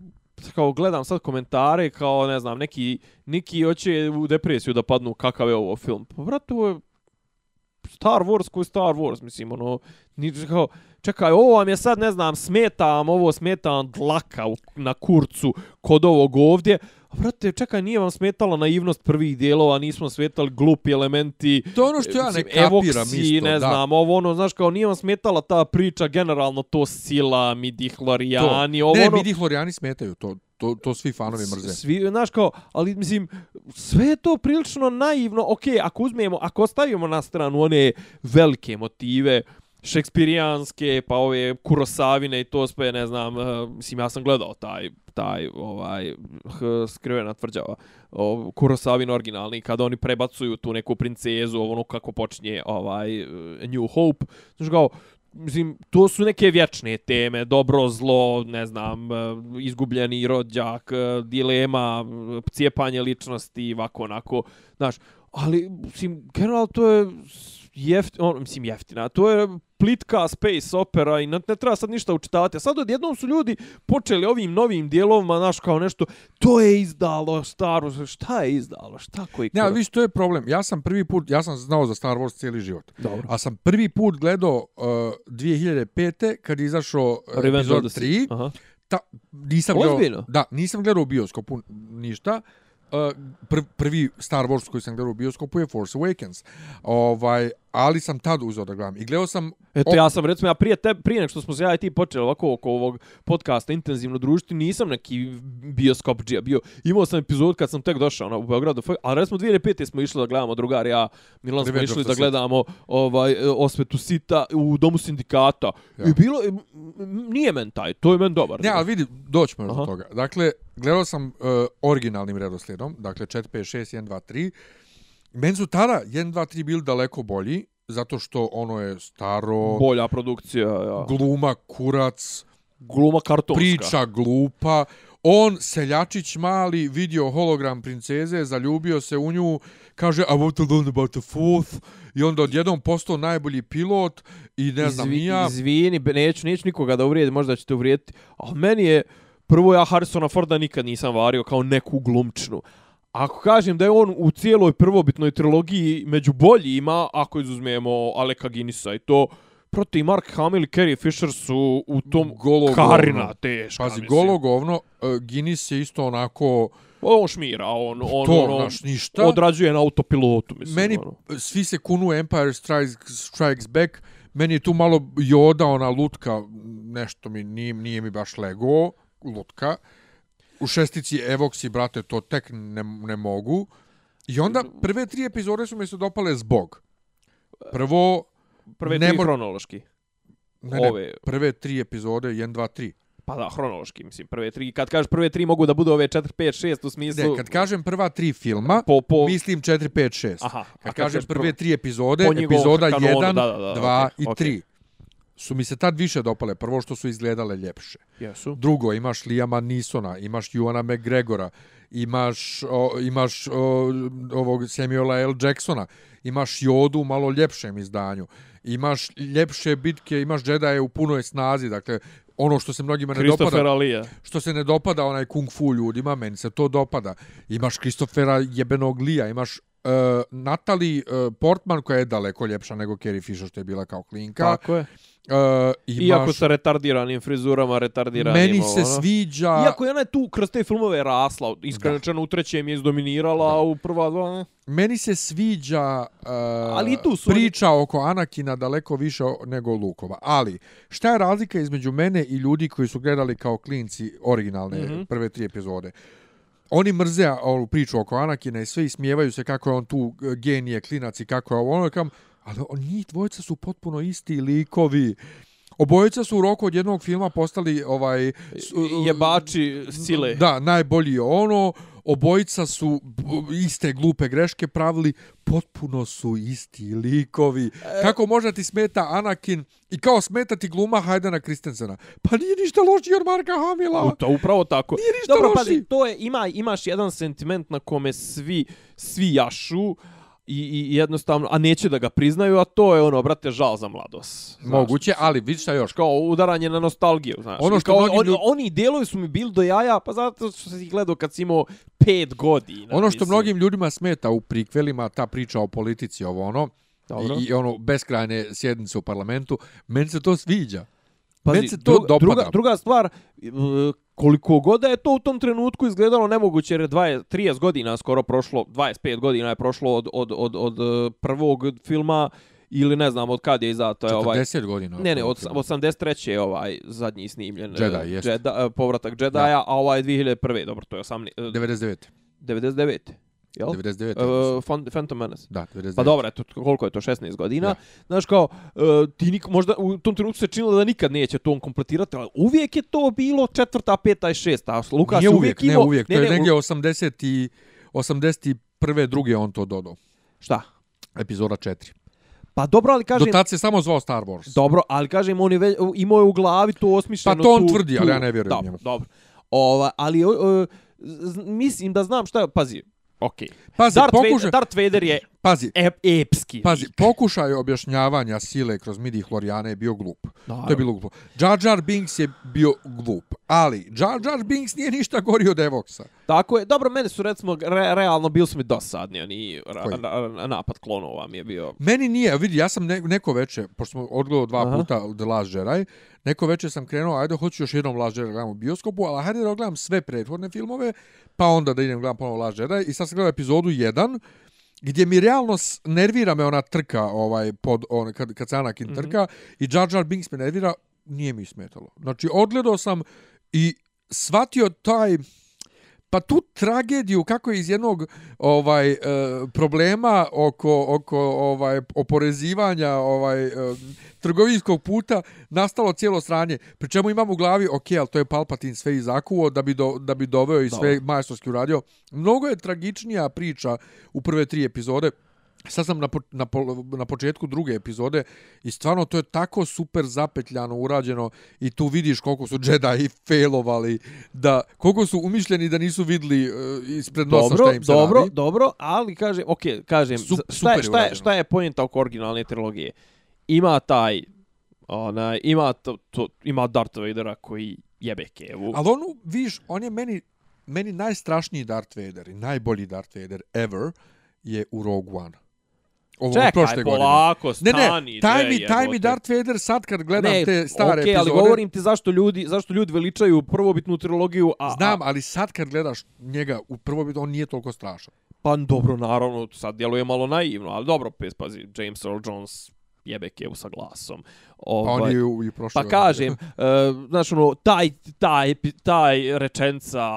kao gledam sad komentare kao ne znam neki neki hoće u depresiju da padnu kakav je ovo film. Pa brate ovo je Star Wars koji Star Wars, mislim, ono, ni, kao, čekaj, ovo vam je sad, ne znam, smetam, ovo, smetam dlaka u, na kurcu kod ovog ovdje, a brate, čekaj, nije vam smetala naivnost prvih dijelova, nismo smetali glupi elementi, To ono što ja ne mislim, kapiram evoksi, isto. ne da. znam, ovo ono, znaš, kao nije vam smetala ta priča, generalno to sila, midihlorijani, ovo ne, ono... midi Hloriani smetaju, to, to, to svi fanovi mrze. Svi, znaš kao, ali mislim, sve je to prilično naivno. Ok, ako uzmemo, ako ostavimo na stranu one velike motive, šekspirijanske, pa ove kurosavine i to sve, ne znam, eh, mislim, ja sam gledao taj, taj, ovaj, h, skrivena tvrđava, o, kurosavin originalni, kada oni prebacuju tu neku princezu, ono kako počinje, ovaj, eh, New Hope, znaš kao, mislim, to su neke vječne teme, dobro, zlo, ne znam, eh, izgubljeni rođak, dilema, cijepanje ličnosti, ovako, onako, znaš, ali, mislim, generalno to je jeft, on, mislim, jeftina, to je plitka space opera i ne, ne treba sad ništa učitavati. A sad odjednom su ljudi počeli ovim novim dijelovima, znaš, kao nešto, to je izdalo Star Wars, šta je izdalo, šta koji Ne, ali viš, to je problem. Ja sam prvi put, ja sam znao za Star Wars cijeli život. Dobro. A sam prvi put gledao uh, 2005. kad je izašao uh, epizod the 3. Sith. Aha. Ta, nisam Ozbiljno? gledao, da, nisam gledao u bioskopu ništa. Uh, pr, prvi Star Wars koji sam gledao u bioskopu je Force Awakens. Ovaj, ali sam tad uzeo da gledam. I gledao sam... Eto, ja sam, recimo, ja prije, te, prije nek što smo se ja i ti počeli ovako oko ovog podcasta intenzivno družiti, nisam neki bioskop džija bio. Imao sam epizod kad sam tek došao na, u Beogradu, ali recimo 2005. smo išli da gledamo drugar, ja, Milan smo išli da gledamo ovaj, osvetu sita u domu sindikata. Ja. I bilo, nije men taj, to je men dobar. Ne, ali vidi, doćemo do toga. Dakle, gledao sam uh, originalnim redoslijedom, dakle 4, 5, 6, 1, 2, 3. Meni su tada 1, 2, 3 bili daleko bolji, zato što ono je staro, Bolja produkcija, ja. gluma, kurac, Gluma kartonska. priča glupa. On, seljačić mali, vidio hologram princeze, zaljubio se u nju, kaže, I want to learn about the fourth, i onda odjednom postao najbolji pilot i ne znam Izvi- nija. Izvini, be- neću, neću nikoga da uvrijedi, možda ćete uvrijediti. Ali meni je, prvo ja Harrisona Forda nikad nisam vario kao neku glumčnu. Ako kažem da je on u cijeloj prvobitnoj trilogiji među boljima, ako izuzmemo Aleka Guinnessa i to, proti Mark Hamill i Carrie Fisher su u tom Golo karina govno. teška. Pazi, mislim. golo govno, uh, Guinness je isto onako, On šmira, on, on, to, ono, znaš, ništa. odrađuje na autopilotu, mislim. meni ono. svi se kunu Empire Strikes, Strikes Back, meni je tu malo Yoda, ona lutka, nešto mi nije, nije mi baš lego, lutka. U šestici Evoksi, brate, to tek ne, ne mogu. I onda prve tri epizode su mi se dopale zbog. Prvo, Prve tri mor- hronološki. ne, ne, Ove- prve tri epizode, 1, 2, 3. Pa da, hronološki, mislim, prve tri. Kad kažeš prve tri mogu da budu ove 4, 5, 6 u smislu... Ne, kad kažem prva tri filma, po, po, mislim 4, 5, 6. Aha, Kad kad kažem prve tri epizode, epizoda kanonu, 1, da, da, da, 2 okej, i okej. 3 su mi se tad više dopale. Prvo što su izgledale ljepše. Jesu. Drugo, imaš Liama Nisona, imaš Juana McGregora, imaš, o, imaš o, ovog Samuela L. Jacksona, imaš Jodu u malo ljepšem izdanju, imaš ljepše bitke, imaš Jedi u punoj snazi, dakle, ono što se mnogima ne Christopher dopada, Alija. što se ne dopada onaj kung fu ljudima, meni se to dopada. Imaš Christophera jebenog Lija, imaš uh, Natalie uh, Portman koja je daleko ljepša nego Carrie Fisher što je bila kao klinka. Tako je. Uh, imaš, Iako sa retardiranim frizurama, retardiranim... meni se ono. sviđa... Iako je ona je tu kroz te filmove rasla, iskreno u trećem je izdominirala, a u prva dva... ne. Meni se sviđa uh, Ali tu su oni- priča oko Anakina daleko više nego Lukova. Ali, šta je razlika između mene i ljudi koji su gledali kao klinci originalne mm. -hmm. prve tri epizode? Oni mrze ovu priču oko Anakina i sve ismijevaju se kako je on tu e, genije, klinac i kako je ovo. Ono kam, ali on, njih dvojica su potpuno isti likovi. Obojica su u roku od jednog filma postali ovaj... s- Jebači sile. Da, najbolji je ono. Obojica su iste glupe greške pravili, potpuno su isti likovi. E- Kako možda ti smeta Anakin i kao smeta ti gluma Hajdana Kristensena? Pa nije ništa lošiji od Marka Hamila. U to upravo tako. Nije ništa Dobro, loši. pazi, to je, ima, imaš jedan sentiment na kome svi, svi jašu i, i jednostavno, a neće da ga priznaju, a to je ono, brate, žal za mladost. Znaš. Moguće, ali vidi šta još. Kao udaranje na nostalgiju, znaš. Ono što kao, mnogi ljud- oni delovi su mi bili do jaja, pa zato što si ih gledao kad si imao pet godina. Ono što mislim. mnogim ljudima smeta u prikvelima, ta priča o politici, ovo ono, Dobro. i, i ono beskrajne sjednice u parlamentu, meni se to sviđa. Pazi, Meni se to druga, dopada. Druga, druga stvar, koliko god je to u tom trenutku izgledalo nemoguće, jer je 20, 30 godina skoro prošlo, 25 godina je prošlo od, od, od, od e, prvog filma, ili ne znam od kad je izato. Je ovaj, 40 godina. ne, ne, od filma. 83. je ovaj zadnji snimljen. e, Jedi, jest. Jedi, e, povratak Jedi-a, a ovaj je 2001. Dobro, to je 18, e, 99. 99. Jel? 99. Uh, Fan- Phantom Menace. da, 99. Pa dobro, eto, koliko je to, 16 godina. Da. Znaš kao, uh, ti nik, možda u tom trenutku se činilo da nikad neće to on kompletirati, ali uvijek je to bilo četvrta, peta i šesta. Lukas Nije je uvijek, ne imao- uvijek. Ne, to je ne, negdje u- 80 i 81. druge on to dodao. Šta? Epizoda 4. Pa dobro, ali Do kažem... tad se samo zvao Star Wars. Dobro, ali kažem, on je već, imao je u glavi to osmišljeno. Pa to on tu- tvrdi, ali tu- ja ne vjerujem dobro, njemu. Dobro, Ova, ali uh, z- mislim da znam šta... Pazi, okej. Pazi, Darth, Vader, Darth Vader je pazi, ep, epski. pazi, pokušaj objašnjavanja sile kroz midi Hloriane je bio glup. Naravno. To je bilo glupo. Jar Jar Binks je bio glup. Ali, Jar Jar Binks nije ništa gori od Evoxa. Tako je. Dobro, meni su recimo re, realno bili su mi dosadni oni ra, Koji? ra, napad klonova mi je bio. Meni nije, vidi, ja sam ne, neko veče, pošto smo odgledao dva Aha. puta The Last Jedi, neko veče sam krenuo, ajde, hoću još jednom Last Jedi da gledam u bioskopu, ali hajde da gledam sve prethodne filmove, pa onda da idem gledam ponovo Last Jedi. I sad sam gledao epizodu 1, gdje mi realno nervira me ona trka, ovaj, pod, on, kad, kad se Anakin Mhm. trka, i Jar Jar Binks me nervira, nije mi smetalo. Znači, odgledao sam i shvatio taj pa tu tragediju kako je iz jednog ovaj e, problema oko oko ovaj oporezivanja ovaj e, trgovinskog puta nastalo cijelo sranje. Pri čemu imam u glavi, ok, ali to je Palpatine sve izakuo da bi, do, da bi doveo i sve majstorski uradio. Mnogo je tragičnija priča u prve tri epizode sad sam na, po, na, po, na početku druge epizode i stvarno to je tako super zapetljano urađeno i tu vidiš koliko su Jedi failovali, da, koliko su umišljeni da nisu vidli uh, ispred nosa dobro, šta im se dobro, radi. Dobro, ali kaže, ok, kažem, Sup- šta, super je, šta, je, šta je pojenta oko originalne trilogije? Ima taj, onaj, ima, to, to, ima Darth Vadera koji jebe kevu. Ali on, viš, on je meni, meni najstrašniji Darth Vader i najbolji Darth Vader ever je u Rogue One. Ovo Čekaj, prošle godine. polako, Ne, stani. ne, taj mi, taj mi. Darth Vader sad kad gledam ne, te stare okay, epizode... ali govorim ti zašto ljudi, zašto ljudi veličaju prvobitnu trilogiju, a, Znam, a, ali sad kad gledaš njega u prvo on nije toliko strašan. pa dobro, naravno, sad djeluje malo naivno, ali dobro, pes, pazi, James Earl Jones jebe kevu sa glasom. Pa Ovaj, on je u, i prošle Pa kažem, uh, znaš ono, taj, taj, taj rečenca,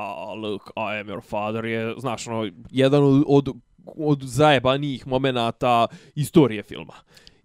look, I am your father, je, znaš ono, jedan od, od, od zajebanijih momenata istorije filma.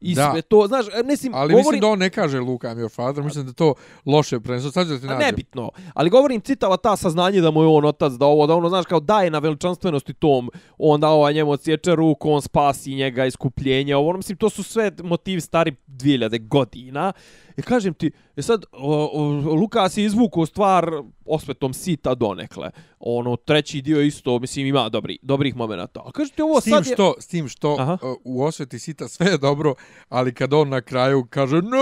I Da. sve to, znaš, ne sim, Ali govorim, mislim da on ne kaže Luke, I'm your father, mislim da to loše prenesu. Sad ću da ti nađem. nebitno, ali govorim citava ta saznanje da mu je on otac, da ovo, da ono, znaš, kao daje na veličanstvenosti tom, on da ovaj njemu odsječe ruku, on spasi njega, iskupljenje, ovo, ono, mislim, to su sve motivi stari 2000 godina. I kažem ti, e sad, o, o, Lukas je izvukao stvar osvetom sita donekle. Ono, treći dio isto, mislim, ima dobri, dobrih momenata. A kažem ti, ovo S tim sad je... što, s tim što Aha. uh, u osveti sita sve je dobro, ali kad on na kraju kaže no,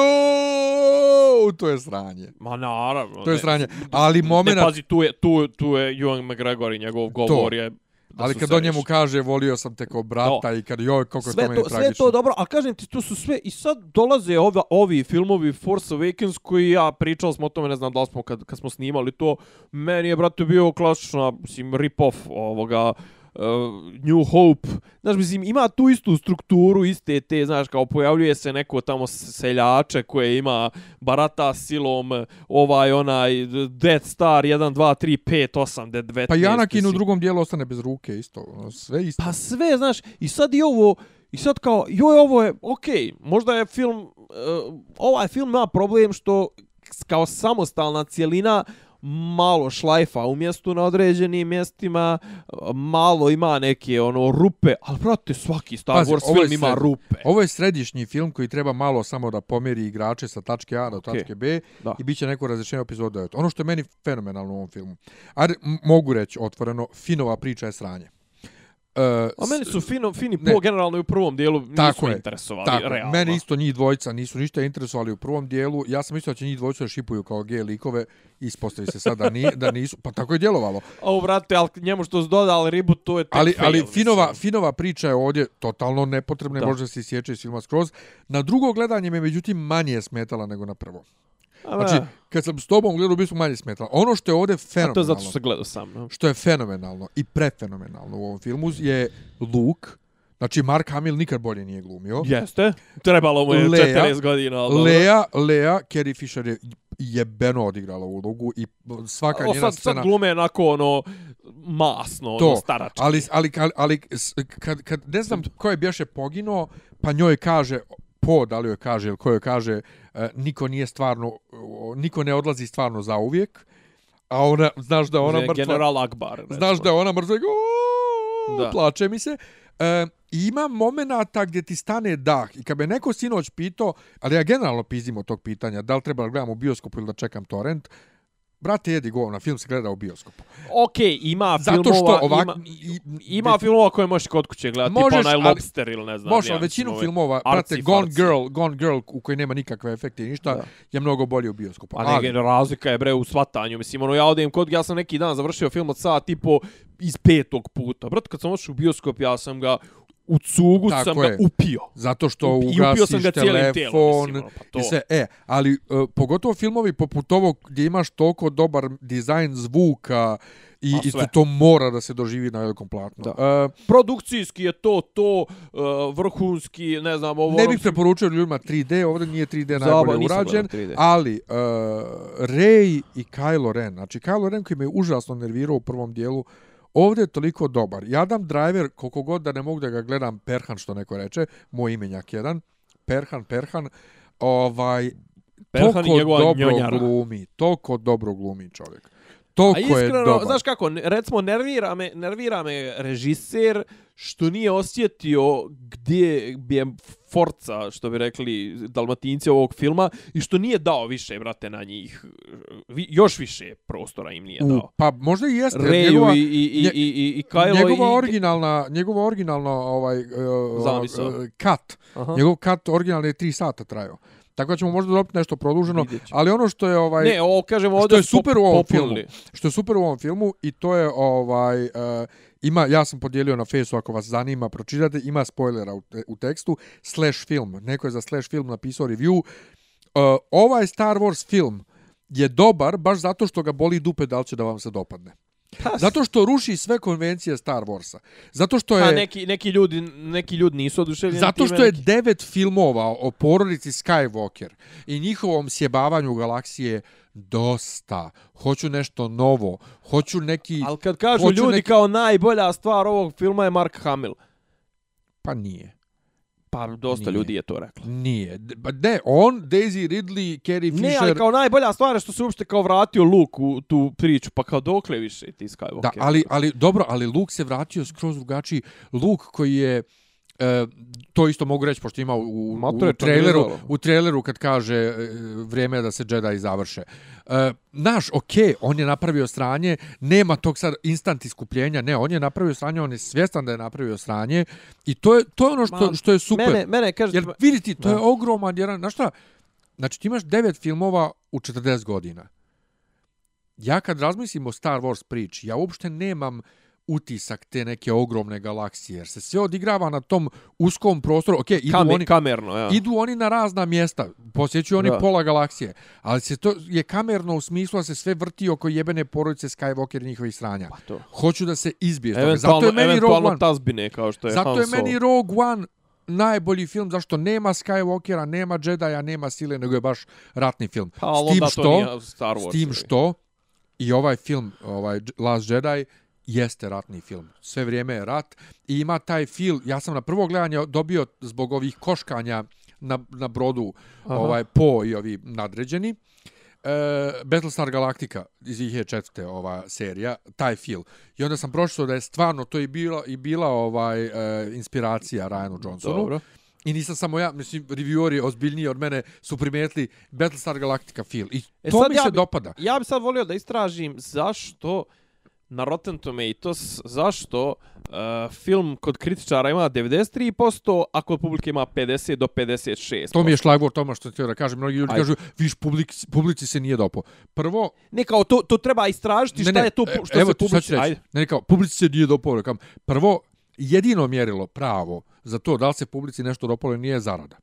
to je sranje. Ma naravno. To je ne. sranje. Ali moment, Ne, pazi, tu je, tu, tu je Ewan McGregor i njegov govor je... da ali kad on njemu kaže volio sam te kao brata i kad joj kako sve to meni to, sve tragično. to dobro, a kažem ti, to su sve, i sad dolaze ova, ovi filmovi Force Awakens koji ja pričali smo o tome, ne znam da li smo kad, kad smo snimali to, meni je, brate, bio klasična, mislim, rip-off ovoga, uh, New Hope, znaš, mislim, ima tu istu strukturu, iste te, znaš, kao pojavljuje se neko tamo seljače koje ima barata silom, ovaj, onaj, Death Star, 1, 2, 3, 5, 8, 19, Pa i Anakin u drugom dijelu ostane bez ruke isto. ono, Sve isto. Pa sve, znaš, i sad i ovo, i sad kao, joj, ovo je, okej, okay, možda je film, uh, ovaj film ima problem što kao samostalna cijelina malo šlajfa u mjestu na određenim mjestima, malo ima neke ono rupe, ali brate, svaki Star Pazi, Wars film ima rupe. Ovo je središnji film koji treba malo samo da pomeri igrače sa tačke A do Okej. tačke B Da. i bit će neko razrešenje epizode 9. Ono što je meni fenomenalno u ovom filmu, m- mogu reći otvoreno, Finova priča je sranje. Uh, A meni su fino, fini Ne. po generalno i u prvom dijelu nisu Tako je, interesovali, Tako, realno. mene isto njih dvojica nisu ništa interesovali u prvom dijelu. Ja sam mislio da će njih dvojica da šipuju kao gej likove. Ispostavi se sad da, ni, da nisu. Pa tako je djelovalo. A u vrate, ali njemu što su dodali reboot, to je tek Ali, fail, ali mislim. Finova, Finova priča je ovdje totalno nepotrebna. Da. Da. Može se isječe iz filma skroz. Na drugo gledanje me međutim manje smetala nego na prvo. Znači, kad sam s tobom gledao, bi smo manje smetala. Ono što je ovdje a to je fenomenalno, zato što se gledao sam. No? što je fenomenalno i prefenomenalno u ovom filmu je Luke. Znači, Mark Hamill nikad bolje nije glumio. Jeste. Trebalo mu je Lea, 40 godina. ali dobro. Lea, Lea, Carrie Fisher je jebeno odigrala ulogu i svaka O, njena sad, scena... sad glume onako ono masno, to, ono starački. ali, ali, ali, ali s- kad, kad ne znam ko je bješe poginuo, pa njoj kaže, po, da li joj kaže ili ko joj kaže, e, niko nije stvarno, niko ne odlazi stvarno za uvijek, a ona, znaš da ona mrtva, General Akbar. recimo. znaš da ona mrtva, Da. plače mi se. E, ima momenata gdje ti stane dah i kad me neko sinoć pitao, ali ja generalno pizim od tog pitanja, da li treba da gledam u bioskopu ili da čekam torrent, brate, jedi govna, film se gleda u bioskopu. Okej, ima Zato filmova, što ovak... ima, i- ima filmova koje možeš kod kuće gledati, tipa Možeš, onaj ali- Lobster ili ne znam. Možeš, ali većinu mislim, filmova, arci brate, Gone farci. Girl, Gone Girl, u kojoj nema nikakve efekte i ništa, Da. je mnogo bolje u bioskopu. A ne, ali... razlika je bre u svatanju. Mislim, ono, ja odem kod, ja sam neki dan završio film od sat tipo iz petog puta. Brate, kad sam ošao u bioskop, ja sam ga u cugu Tako sam je. ga upio. Zato što I upio ugasiš sam ga telefon mislim, ono, pa to. i sve. E, ali uh, pogotovo filmovi poput ovog gdje imaš toliko dobar dizajn zvuka i, A i to, to mora da se doživi na velikom platnu. Da. Uh, Produkcijski je to, to, uh, vrhunski, ne znam, ovo... ne bih preporučio ljudima 3D, ovdje nije 3D Zaba, najbolje urađen, gledao 3D. ali uh, Rey i Kylo Ren, znači Kylo Ren koji me užasno nervirao u prvom dijelu, ovdje je toliko dobar. I Adam Driver, koliko god da ne mogu da ga gledam, Perhan što neko reče, moj imenjak jedan, Perhan, Perhan, ovaj, Perhan toliko dobro njonjara. glumi, toliko dobro glumi čovjek. Toliko iskreno, je dobar. znaš kako, recimo, nervira me, nervira me režiser što nije osjetio gdje bi je forca, što bi rekli dalmatinci ovog filma, i što nije dao više, brate, na njih. Vi, još više prostora im nije U, dao. pa možda i jeste. Reju njegova- i, i, i, nje- i, i, i Kylo njegova i... originalna, njegova originalna ovaj, uh, Zamisao. uh, cut, Aha. njegov cut originalni je 3 sata trajao. Tako da ćemo možda dobiti nešto produženo, ali ono što je ovaj Ne, ovo kažem ovdje... što je su super u ovom popunili. filmu, što je super u ovom filmu i to je ovaj uh, ima ja sam podijelio na Facebooku ako vas zanima pročitate ima spoilera u, te, u tekstu slash film. Neko je za slash film napisao review. Uh, ovaj Star Wars film je dobar baš zato što ga boli dupe da li će da vam se dopadne zato što ruši sve konvencije Star Warsa zato što Pa je neki, neki, ljudi, neki ljudi nisu oduševljeni Zato što je neki- devet filmova o porodici Skywalker i njihovom sjebavanju galaksije dosta. Hoću nešto novo. Hoću neki... Ali kad kažu ljudi neki- kao najbolja stvar ovog filma je Mark Hamill. Pa nije. Pa dosta Nije. ljudi je to reklo. Nije. Pa ne, on, Daisy Ridley, Carrie Fisher... Ne, ali kao najbolja stvar je što se uopšte kao vratio Luke u tu priču, pa kao dokle više ti Skywalker. Da, ali, ali dobro, ali Luke se vratio skroz drugačiji. Luke koji je E, to isto mogu reći pošto ima u, u, Mature, u traileru u traileru kad kaže e, vrijeme je da se Jedi završe. E, naš, okej, on je napravio sranje, nema tog sad instant iskupljenja, ne, on je napravio sranje, on je svjestan da je napravio sranje i to je, to je ono što, Ma, što je super. Mene, mene kaže... Jer vidite, to Da. je ogroman jedan, znaš šta, znači ti imaš devet filmova u 40 godina. Ja kad razmislim o Star Wars priči, ja uopšte nemam utisak te neke ogromne galaksije, jer se sve odigrava na tom uskom prostoru. Ok, idu, Kame, oni, kamerno, ja. idu oni na razna mjesta, posjećuju oni Da. pola galaksije, ali se to je kamerno u smislu da se sve vrti oko jebene porodice Skywalker i njihovih sranja. Pa to. Hoću da se izbije. Zato je meni Rogue One tazbine, kao što je Zato Han je meni Rogue One najbolji film, zašto nema Skywalkera, nema Jedija, nema sile, nego je baš ratni film. Pa, s tim što, Star Wars. s tim što i ovaj film, ovaj Last Jedi, jeste ratni film. Sve vrijeme je rat i ima taj feel, ja sam na prvo gledanje dobio zbog ovih koškanja na, na brodu Aha. ovaj Po i ovi nadređeni. E, Battlestar Galactica iz 2004. ova serija, taj feel. I onda sam pročitao da je stvarno to i bila, i bila ovaj e, inspiracija Ryanu Johnsonu. Dobro. I nisam samo ja, mislim, revieweri ozbiljniji od mene su primijetili Battlestar Galactica feel. I E to mi ja se bi- dopada. Ja bi sad volio da istražim zašto na Rotten Tomatoes, zašto uh, film kod kritičara ima 93%, a kod publike ima 50 do 56%. To mi je šlagvor toma što ti da kažem. Mnogi ljudi Ajde. kažu, viš, publici, publici se nije dopo. Prvo, Ne, kao to, to treba istražiti šta je to e, što evo se sad publici... reći. Ajde. Ne, kao, publici se nije dopalo. Kam, prvo, jedino mjerilo pravo za to da li se publici nešto dopalo nije zarada.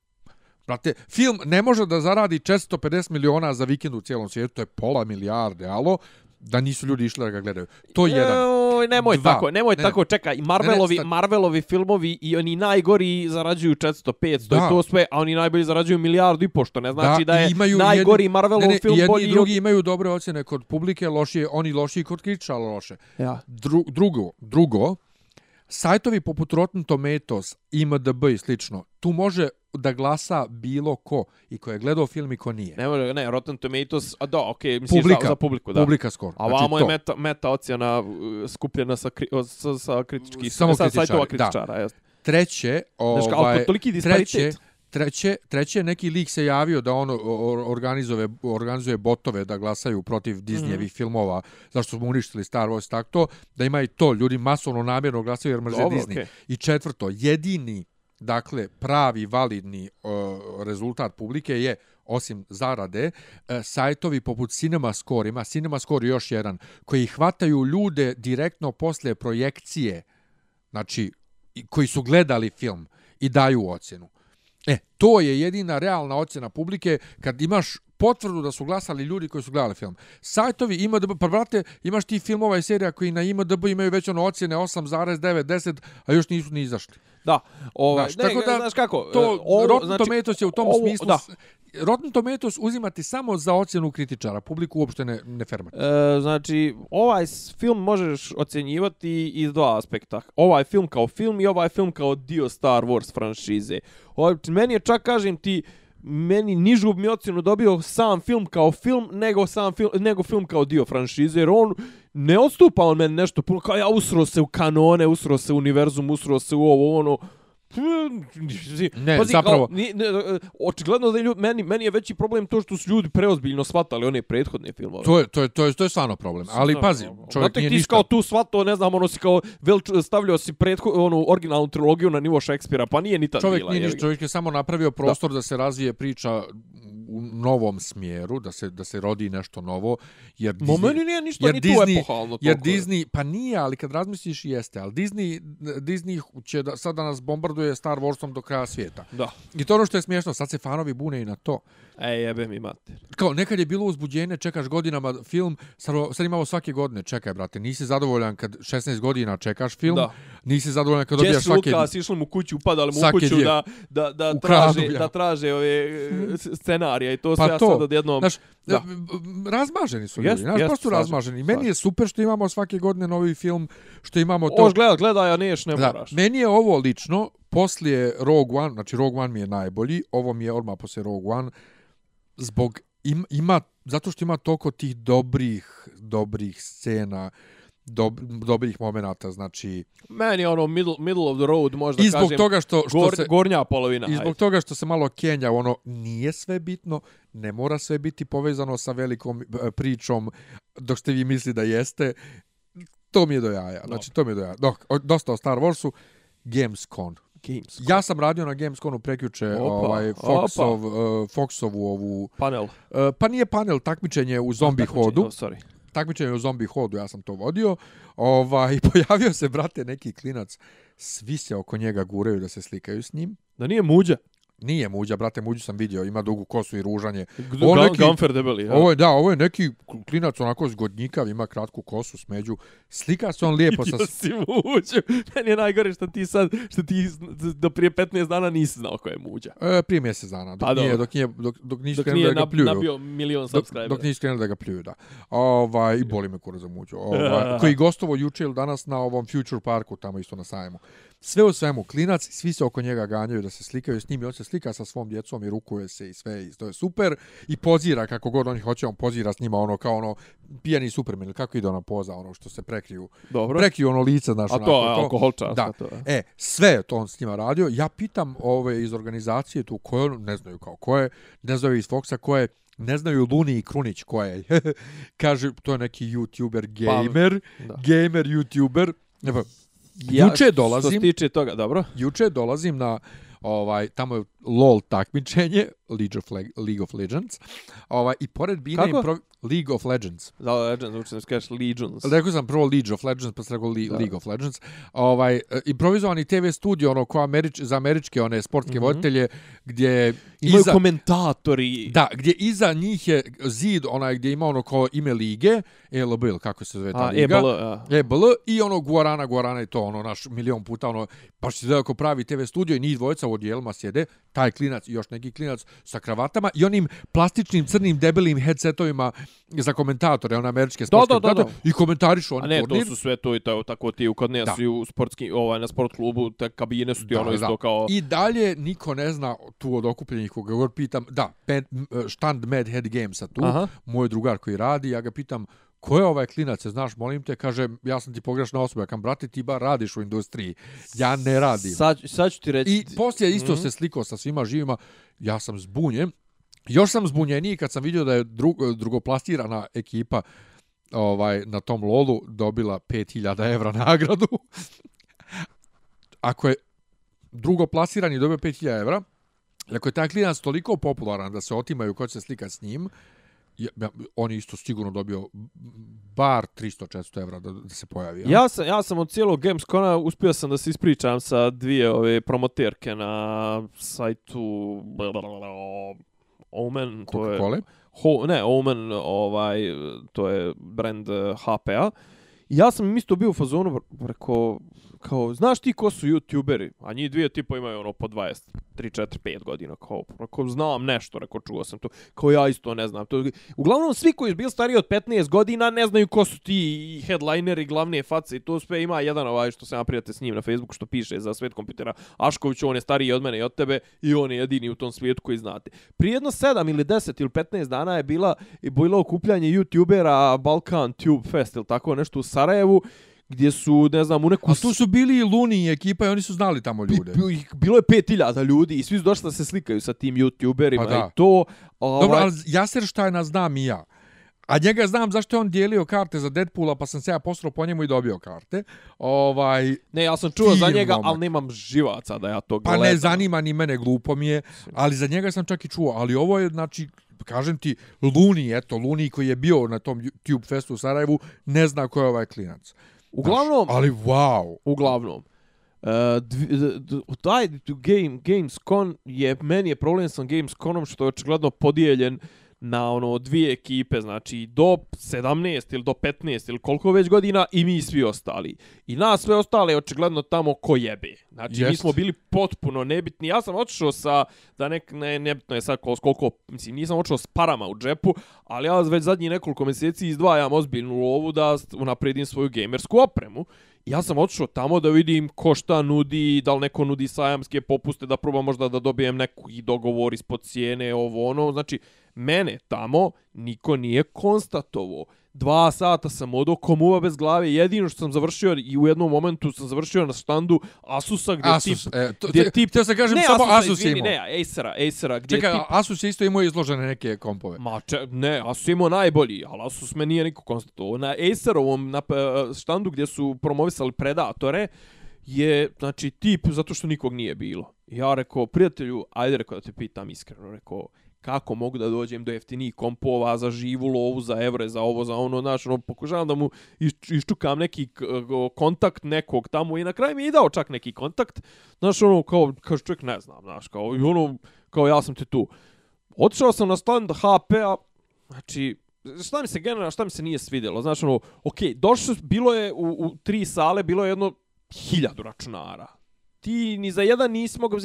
Brate, film ne može da zaradi 450 miliona za vikend u cijelom svijetu, to je pola milijarde, alo, da nisu ljudi išli da ga gledaju. To je jedan. Oj, nemoj Dva. tako, nemoj Ne, tako, čekaj, Marvelovi, Ne, ne, Marvelovi filmovi i oni najgori zarađuju 400, 500 Da. i to sve, a oni najbolji zarađuju milijardu i po, što ne znači da, i je imaju najgori jedni- Marvelov ne, ne, film jedni bolji i drugi imaju dobre ocjene kod publike, lošije, oni lošiji kod kritičara loše. od... Ja. Dru, drugo, drugo, sajtovi poput Rotten Tomatoes, IMDb i slično, tu može da glasa bilo ko i ko je gledao film i ko nije. Ne može, ne, Rotten Tomatoes, a da, okej, mislim Publika. za, za publiku, da. Publika skoro. A vamo je meta, meta ocjena uh, skupljena sa, kri, sa, sa kritičkih, Samo sa kritičari, sajtova da. kritičara, jest. Treće, Znaš, kao, ovaj, to toliki treće, disparitet. treće, treće, neki lik se javio da on or- organizuje, organizuje botove da glasaju protiv Disneyevih mm -hmm. filmova, zašto smo uništili Star Wars, tako to, da ima i to, ljudi masovno namjerno glasaju jer mrze Dobro, Disney. okej. I četvrto, jedini, dakle, pravi, validni uh, rezultat publike je osim zarade, e, sajtovi poput CinemaScore, ima CinemaScore još jedan, koji hvataju ljude direktno posle projekcije, znači, koji su gledali film i daju ocjenu. E, to je jedina realna ocjena publike kad imaš potvrdu da su glasali ljudi koji su gledali film. Sajtovi IMDb, pa brate, imaš ti filmova i serija koji na IMDb imaju već ono ocjene 8,9, 10, a još nisu ni izašli. Da, ovaj, Znaš, ne, tako da znaš kako, To, e, ovo, Rotten znači, Tomatoes je u tom ovo- smislu... Da, Rotten Tomatoes uzimati samo za ocjenu kritičara, publiku uopšte ne, ne fermati. E, znači, ovaj film možeš ocjenjivati iz dva aspekta. Ovaj film kao film i ovaj film kao dio Star Wars franšize. Ovaj, meni je čak, kažem ti, meni nižu mi ocjenu dobio sam film kao film nego sam film nego film kao dio franšize jer on ne odstupa on meni nešto puno kao ja usro se u kanone usro se u univerzum usro se u ovo ono. Ne, Pazi, zapravo... Kao, ni, ne, očigledno da je ljudi, meni, meni je veći problem to što su ljudi preozbiljno shvatali one prethodne filmove. To je, to je, to je, to je stvarno problem. Ali pazi, čovjek Znate, nije ti ništa... kao tu shvatao, ne znam, ono si kao vel, stavljao si pretho, onu originalnu trilogiju na nivo Šekspira, pa nije ni tad čovjek bila. Nije je ništa, čovjek je samo napravio prostor da. da se razvije priča u novom smjeru, da se da se rodi nešto novo, jer Disney, Mo meni nije ništa ni Disney, tu epohalno. Jer Disney, pa nije, ali kad razmisliš jeste, ali Disney, Disney će da, sad da nas bombarduje Star Warsom do kraja svijeta. Da. I to ono što je smiješno, sad se fanovi bune i na to. E, jebe mi mater. Kao, nekad je bilo uzbuđenje, čekaš godinama film, sad, sad imamo svake godine, čekaj, brate, nisi zadovoljan kad 16 godina čekaš film, da. nisi zadovoljan kad dobijaš svake... Jesse Lucas išli mu kuću, upadali mu u kuću da, da, da, traže, da traže ove scenarije i to pa sve to, ja sad odjednom... Znaš, da. razmaženi su ljudi, znaš, su razmaženi. Meni je super što imamo svake godine novi film, što imamo to... Oš gledat, gledaj, a neš, ne moraš. Meni je ovo lično, poslije Rogue One, znači Rogue One mi je najbolji, ovo mi je odmah poslije Rogue One, zbog im, ima zato što ima toliko tih dobrih dobrih scena dob, dobrih momenata znači meni ono middle, middle of the road možda i zbog kažem toga što, što gor, se, gornja polovina i zbog ajde. toga što se malo Kenja ono nije sve bitno ne mora sve biti povezano sa velikom e, pričom dok ste vi misli da jeste to mi je do jaja znači to mi je do jaja. Dok dosta o Star Warsu Gamescom Gamescom. Ja sam radio na Gamescomu prekjuče ovaj Foxov uh, Foxovu ovu panel. Uh, pa nije panel takmičenje u zombi hodu. Oh, sorry. Takmičenje u zombi hodu, ja sam to vodio. Ovaj pojavio se brate neki klinac, svi se oko njega guraju da se slikaju s njim. Da nije muđa. Nije muđa, brate, muđu sam vidio, ima dugu kosu i ružanje. Ovo neki, Gamfer debeli, ja. Ovo je, da, ovo je neki klinac onako zgodnjikav, ima kratku kosu, smeđu. Slika se on lijepo sa... Si muđu. Meni je najgore što ti sad, što ti do prije 15 dana nisi znao ko je muđa. E, prije mjesec dana, dok, pa, nije, dok, nije, dok, dok nisu dok nije da ga pljuju. nabio milion subscribera. Dok, dok nisu krenuli da ga pljuju, da. Ovaj, I boli me kura za muđu. Ovaj, koji gostovo juče ili danas na ovom Future Parku, tamo isto na sajmu. Sve u svemu, klinac, svi se oko njega ganjaju da se slikaju s njim i on se slika sa svom djecom i rukuje se i sve i to je super. I pozira kako god on hoće, on pozira s njima ono kao ono pijani superman ili kako ide ona poza, ono što se prekriju. Dobro. Prekriju ono lice, znaš. A to je alkohol čast. Da. To je. E, sve to on s njima radio. Ja pitam ove iz organizacije tu koje, ne znaju kao koje, ne znaju iz Foxa koje, ne znaju Luni i Krunić ko je. Kaže, to je neki youtuber, gamer, pa, gamer, youtuber. Ne pa, ja, juče dolazim. Što se tiče toga, dobro. Juče dolazim na ovaj tamo je LOL takmičenje League of, League of Legends. Ovaj i pored Bina Kako? Pro League of Legends. Da, Legends, učin se kažeš Legions. Rekao sam prvo League of Legends, pa sam rekao League of Legends. Ovaj, improvizovani TV studio, ono, ko Američ, za američke one sportske mm -hmm. voditelje, gdje... Imaju iza, komentatori. Da, gdje iza njih je zid, onaj gdje ima ono kao ime lige, ELB, kako se zove ta a, liga. EBL, a. EBL, i ono Guarana, Guarana i to, ono, naš milion puta, ono, što se zove ako pravi TV studio i njih dvojica u odijelima sjede, taj klinac i još neki klinac sa kravatama i onim plastičnim, crnim, debelim headsetovima za komentatore, one američke sportske da, da, da, da. i komentarišu oni A ne, turnir. to su sve to i to, tako ti kad ne su u sportski, ovaj, na sport klubu, te kabine su ti da, ono isto da. kao... I dalje niko ne zna tu od okupljenih koga god pitam, da, ped, štand Mad Head Gamesa tu, Aha. moj drugar koji radi, ja ga pitam, ko je ovaj klinac, znaš, molim te, kaže, ja sam ti pogrešna osoba, ja kam, brate, ti bar radiš u industriji, ja ne radim. Sad, sad ću ti reći... I poslije isto mm -hmm. se sliko sa svima živima, ja sam zbunjen, još sam zbunjeniji kad sam vidio da je drug, drugoplastirana ekipa ovaj na tom lolu dobila 5000 evra nagradu. Ako je drugoplasirani dobio 5000 evra, ako je taj klinac toliko popularan da se otimaju ko će se slikati s njim, ja, on je isto sigurno dobio bar 300-400 evra da, da se pojavi. Ja? ja sam, ja sam od cijelog Gamescona uspio sam da se ispričam sa dvije ove promoterke na sajtu Omen, to je... Kole? Ho, ne, Omen, ovaj, to je brand HPA. Ja sam isto bio u fazonu, rekao, kao, znaš ti ko su youtuberi? A njih dvije tipa imaju ono po 20, 3, 4, 5 godina. Kao, rekao, znam nešto, rekao, čuo sam to. Kao ja isto ne znam. To, uglavnom, svi koji su bili stariji od 15 godina ne znaju ko su ti headlineri, glavne face i to sve ima jedan ovaj što se naprijate s njim na Facebooku što piše za svet kompjutera. Ašković, on je stariji od mene i od tebe i on je jedini u tom svijetu koji znate. Prijedno 7 ili 10 ili 15 dana je bila, je bilo okupljanje youtubera Balkan Tube Fest ili tako nešto u Sarajevu gdje su, ne znam, u neku... A tu su bili i Luni i ekipa i oni su znali tamo ljude. Bilo je 5000 ljudi i svi su došli da se slikaju sa tim youtuberima pa i to. Ovaj... Dobro, ali Jaser Štajna znam i ja. A njega znam zašto je on dijelio karte za Deadpoola, pa sam se ja posrao po njemu i dobio karte. Ovaj, ne, ja sam čuo za njega, ali nemam živaca da ja to gledam. Pa ne zanima ni mene, glupo mi je, ali za njega sam čak i čuo. Ali ovo je, znači, kažem ti, Luni, eto, Luni koji je bio na tom Tube Festu u Sarajevu, ne zna ko je ovaj klinac. Uglavnom, ali wow. Uglavnom. Uh, taj game, Gamescom je, meni je problem sa Gamescomom što je očigledno podijeljen na ono dvije ekipe, znači do 17 ili do 15 ili koliko već godina i mi svi ostali. I nas sve ostale je očigledno tamo ko jebe. Znači Jest. mi smo bili potpuno nebitni. Ja sam otišao sa, da nek, ne, nebitno je sad koliko, mislim nisam otišao s parama u džepu, ali ja već zadnji nekoliko mjeseci izdvajam ozbiljnu lovu da unapredim svoju gamersku opremu. Ja sam otišao tamo da vidim ko šta nudi, da li neko nudi sajamske popuste, da probam možda da dobijem neki dogovor ispod cijene, ovo ono. Znači, mene tamo niko nije konstatovo. Dva sata sam odo komuva bez glave. Jedino što sam završio i u jednom momentu sam završio na štandu Asusa gdje Asus, tip... E, to, gdje tip te se kažem, ne, samo Asus, Asus izvini, Ne, Acera, Acera. Gdje Čekaj, tip... Asus je isto imao izložene neke kompove. Ma, če, ne, Asus imao najbolji, ali Asus me nije niko konstatovo. Na Acerovom na e, štandu gdje su promovisali Predatore, je, znači, tip zato što nikog nije bilo. Ja rekao, prijatelju, ajde rekao da te pitam iskreno, rekao, kako mogu da dođem do jeftinih kompova za živu lovu, za evre, za ovo, za ono, znaš, ono, pokušavam da mu iščukam neki kontakt nekog tamo i na kraju mi je dao čak neki kontakt, znaš, ono, kao, kao čovjek ne znam, znaš, kao, i ono, kao ja sam ti tu. Otišao sam na stand HP-a, znači, šta mi se generalno, šta mi se nije svidjelo, znaš, ono, okej, okay, došlo, bilo je u, u tri sale, bilo je jedno hiljadu računara. Ti ni za jedan nisi mogao,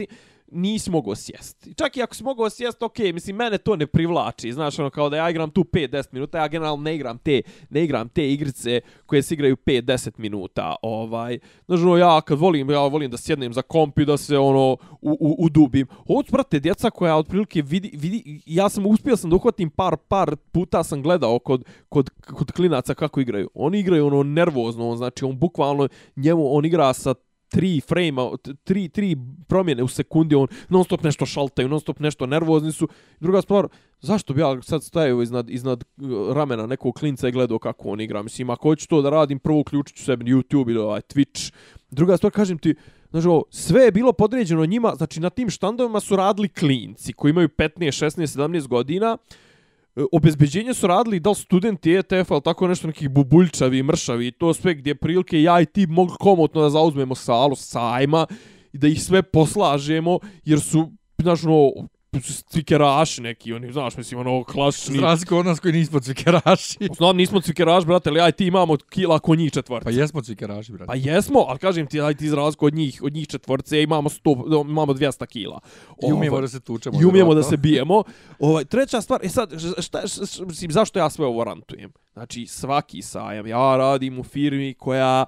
nisi mogao sjesti. Čak i ako si mogao sjest, ok, mislim, mene to ne privlači. Znaš, ono, kao da ja igram tu 5-10 minuta, ja generalno ne igram te, ne igram te igrice koje se igraju 5-10 minuta. Ovaj, znaš, ono, ja kad volim, ja volim da sjednem za komp i da se, ono, u, u, udubim. Ovo su, brate, djeca koja otprilike vidi, vidi, ja sam uspio sam da uhvatim par, par puta sam gledao kod, kod, kod klinaca kako igraju. Oni igraju, ono, nervozno, on, znači, on bukvalno, njemu, on igra sa tri frame tri, tri promjene u sekundi, on non stop nešto šaltaju, non stop nešto nervozni su. Druga stvar, zašto bi ja sad stajao iznad, iznad uh, ramena nekog klinca i gledao kako on igra? Mislim, ako hoću to da radim, prvo uključit ću sebi YouTube ili ovaj Twitch. Druga stvar, kažem ti, Znači, ovo, sve je bilo podređeno njima, znači na tim štandovima su radili klinci koji imaju 15, 16, 17 godina, E, obezbeđenje su radili da li studenti ETF, ali tako nešto nekih bubuljčavi, mršavi i to sve gdje prilike ja i ti mogli komotno da zauzmemo salu sajma i da ih sve poslažemo jer su, znaš, no, cvikeraši neki, oni, znaš, mislim, ono, klasični... Zraziko od nas koji nismo cvikeraši. Znam, nismo cvikeraši, brate, ali aj ti imamo kila ko njih četvrca. Pa jesmo cvikeraši, brate. Pa jesmo, ali kažem ti, aj ti zraziko od njih, od njih četvrce, imamo, sto, imamo 200 kila. I umijemo ovaj, da se tučemo. I umijemo da se bijemo. Ovaj, treća stvar, e sad, šta, šta, mislim, zašto ja sve ovo rantujem? Znači, svaki sajam, ja radim u firmi koja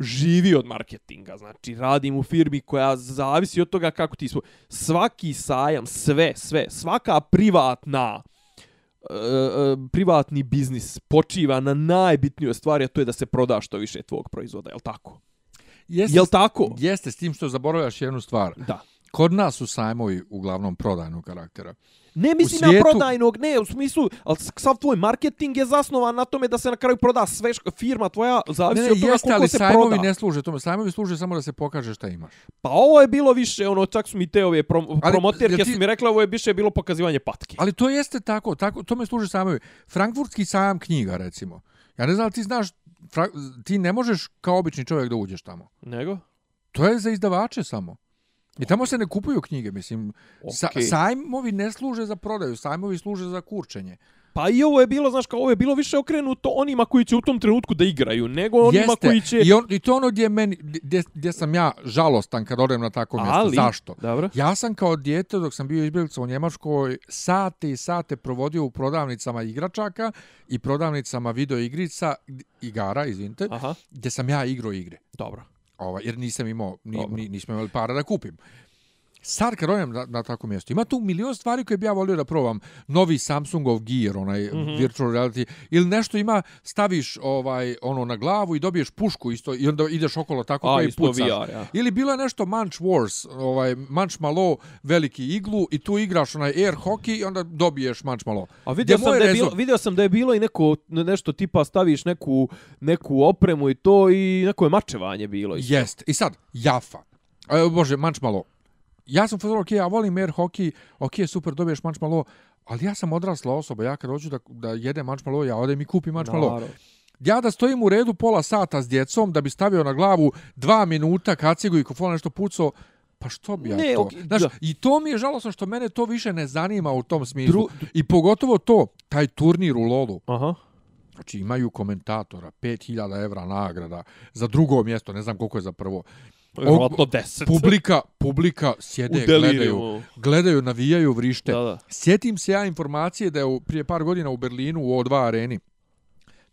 živi od marketinga, znači radim u firmi koja zavisi od toga kako ti smo. Svaki sajam, sve, sve, svaka privatna uh, privatni biznis počiva na najbitnijoj stvari, a to je da se proda što više tvog proizvoda, je li tako? Jeste, je li tako? Jeste, s tim što zaboravljaš jednu stvar. Da. Kod nas su sajmovi uglavnom prodajnog karaktera. Ne mislim svijetu... na prodajnog, ne, u smislu, ali sav tvoj marketing je zasnovan na tome da se na kraju proda sve firma tvoja, zavisi ne, ne, od toga jeste, koliko se proda. sajmovi ne služe tome, sajmovi služe samo da se pokaže šta imaš. Pa ovo je bilo više, ono, čak su mi te ove prom ali, promoterke ti... su mi rekla, ovo je više bilo pokazivanje patke. Ali to jeste tako, tako to me služe sajmovi. Frankfurtski sajam knjiga, recimo. Ja ne znam, ti znaš, fra... ti ne možeš kao obični čovjek da uđeš tamo. Nego? To je za izdavače samo. I tamo se ne kupuju knjige, mislim. Okay. Sa, sajmovi ne služe za prodaju, sajmovi služe za kurčenje. Pa i ovo je bilo, znaš, kao ovo je bilo više okrenuto onima koji će u tom trenutku da igraju, nego onima Jeste. koji će... I, on, I to ono gdje, meni, gdje, gdje sam ja žalostan kad odem na tako mjesto. Ali, Zašto? Dobro. Ja sam kao dijete dok sam bio izbjeglica u Njemačkoj sate i sate provodio u prodavnicama igračaka i prodavnicama videoigrica, igara, izvinite, Aha, gdje sam ja igrao igre. dobro. Ovaj, jer nisam imao, ni, ni, nismo imali para da kupim. Sad kad odem na, na tako mjesto, ima tu milion stvari koje bi ja volio da probam. Novi Samsungov Gear, onaj mm. -hmm. virtual reality, ili nešto ima, staviš ovaj ono na glavu i dobiješ pušku isto i onda ideš okolo tako A, kao i pucaš. VR, ja. Ili bilo je nešto Munch Wars, ovaj Munch Malo, veliki iglu i tu igraš onaj air hockey i onda dobiješ Munch Malo. A vidio sam, da je bilo, vidio sam da je bilo i neko nešto tipa staviš neku, neku opremu i to i neko je mačevanje bilo. isto. Jest. I sad, Jafa. E, bože, manč malo. Ja sam fotograf, ok, ja volim air hockey, ok, super, dobiješ manč malo, ali ja sam odrasla osoba, ja kad hoću da, da jedem manč malo, ja odem i kupim manč malo. Naravno. Ja da stojim u redu pola sata s djecom, da bi stavio na glavu dva minuta kacigu i kofol nešto pucao, pa što bi ja Ne, to? ok, Znaš, da. I to mi je žalosno što mene to više ne zanima u tom smislu. Dru- I pogotovo to, taj turnir u Lolu. Aha. Znači imaju komentatora, 5000 evra nagrada za drugo mjesto, ne znam koliko je za prvo. Vjerojatno 10. Publika, publika sjede, gledaju, gledaju, navijaju, vrište. Da, da. Sjetim se ja informacije da je u, prije par godina u Berlinu u O2 areni,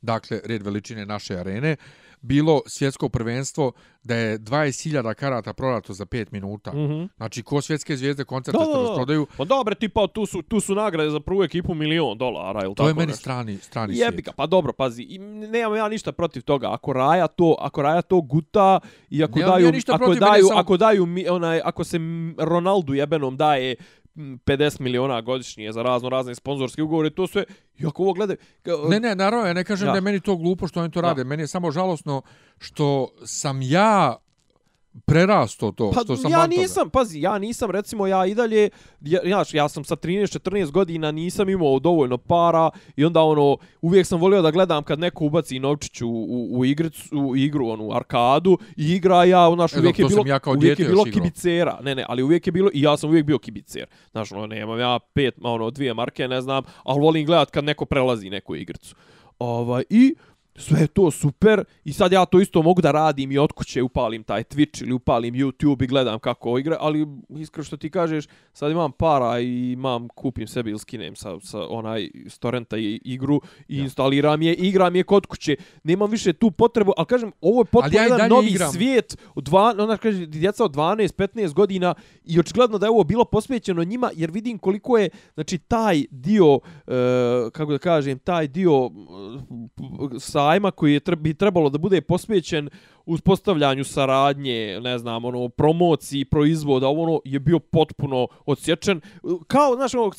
dakle, red veličine naše arene, bilo svjetsko prvenstvo da je 20.000 karata prodato za 5 minuta. Mm. Mhm. Znači, ko svjetske zvijezde Da, da, da. rasprodaju, Pa dobre, tipa tu su, tu su nagrade za prvu ekipu milion dolara, ili to tako je meni nešto. strani, strani Jebi svijet. ga, pa dobro, pazi, i nemam ja ništa protiv toga. Ako Raja to, ako Raja to guta i ako Nemam daju ja ako protiv, meni daju samo- ako daju onaj ako se Ronaldu jebenom daje 50 miliona godišnje za razno razne sponzorske ugovore, to sve i ako ovo gledaju, Ne, ne, naravno, ja ne kažem Da. da. da je meni to glupo što oni to Da. rade. Meni je samo žalosno što sam ja prerasto to, Pa što sam ja van toga. nisam, pazi, ja nisam, recimo, ja i dalje, ja, ja, ja sam sa 13-14 godina, nisam imao dovoljno para i onda, ono, uvijek sam volio da gledam kad neko ubaci novčić u, u, u, igricu, u igru, onu, arkadu, i igra ja, znaš, E, uvijek je bilo, ja kao uvijek je bilo igrao. kibicera, ne, ne, ali uvijek je bilo, i ja sam uvijek bio kibicer, znaš, ono, nemam ja pet, ono, dvije marke, ne znam, ali volim gledat kad neko prelazi neku igricu. Ovaj, i sve je to super i sad ja to isto mogu da radim i od kuće upalim taj Twitch ili upalim YouTube i gledam kako igra, ali iskreno što ti kažeš, sad imam para i imam, kupim sebi ili skinem sa, sa onaj s torrenta i igru i instaliram je, igram je kod kuće. Nemam više tu potrebu, ali kažem, ovo je potpuno ja jedan novi igram. svijet, od dva, ona kaže, djeca od 12-15 godina i očigledno da je ovo bilo posvećeno njima, jer vidim koliko je, znači, taj dio, e, kako da kažem, taj dio e, sajma koji je tre- bi trebalo da bude posvećen uspostavljanju saradnje, ne znam, ono, promociji proizvoda, ovo ono, je bio potpuno odsječen. Kao, znaš, ono,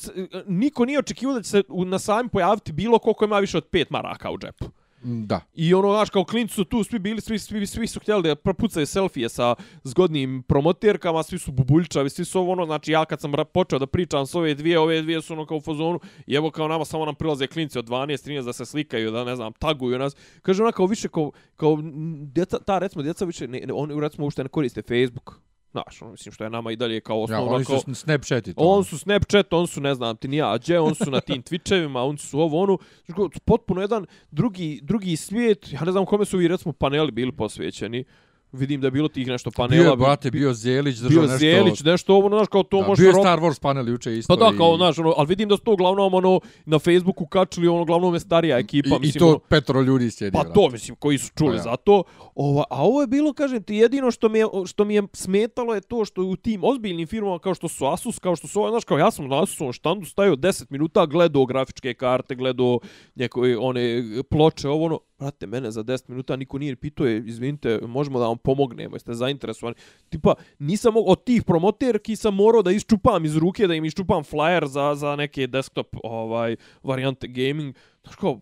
niko nije očekivao da će se na sajmu pojaviti bilo koliko ima više od pet maraka u džepu. Da. I ono, znaš, kao klinci su tu, svi bili, svi, svi, svi su htjeli da propucaju selfije sa zgodnim promoterkama, svi su bubuljčavi, svi su ovo ono, znači ja kad sam počeo da pričam s ove dvije, ove dvije su ono kao u fazonu, i evo kao nama samo nam prilaze klinci od 12, 13 da se slikaju, da ne znam, taguju nas. Kaže ona kao više kao, kao djeca, ta recimo djeca više, ne, oni recimo uopšte ne koriste Facebook. Znaš, ono, mislim što je nama i dalje kao Ja, osnovno oni kao... su Snapchat i to. On su Snapchat, on su ne znam ti ni ja, gdje, on su na tim Twitchevima, on su ovo ono, Znaš kao, potpuno jedan drugi drugi svijet. Ja ne znam kome su vi recimo paneli bili posvećeni. Vidim da je bilo tih nešto panela. bio je, brate, bio Zelić, držao bio nešto... Zelić, nešto ovo, znaš, kao to da, može bio je ro- Star Wars panel juče isto. Pa da, kao, i, znaš, ono, ali vidim da su to uglavnom, ono, na Facebooku kačili, ono, uglavnom je starija ekipa, i, i mislim, to ono, petro ljudi sjedi. Pa to, mislim, koji su čuli Pa ja. za to. Ova, a ovo je bilo, kažem ti, jedino što mi, je, što mi je smetalo je to što u tim ozbiljnim firmama kao što su Asus, kao što su ovo, znaš, kao ja sam na Asusovom štandu stajao 10 minuta, gledao grafičke karte, gledao njekove one ploče, ovo ono, brate, mene za 10 minuta niko nije pitao je, izvinite, možemo da vam pomognemo, jeste zainteresovani. Tipa, nisam mog, od tih promoterki sam morao da isčupam iz ruke, da im isčupam flyer za, za neke desktop ovaj varijante gaming. Znaš kao,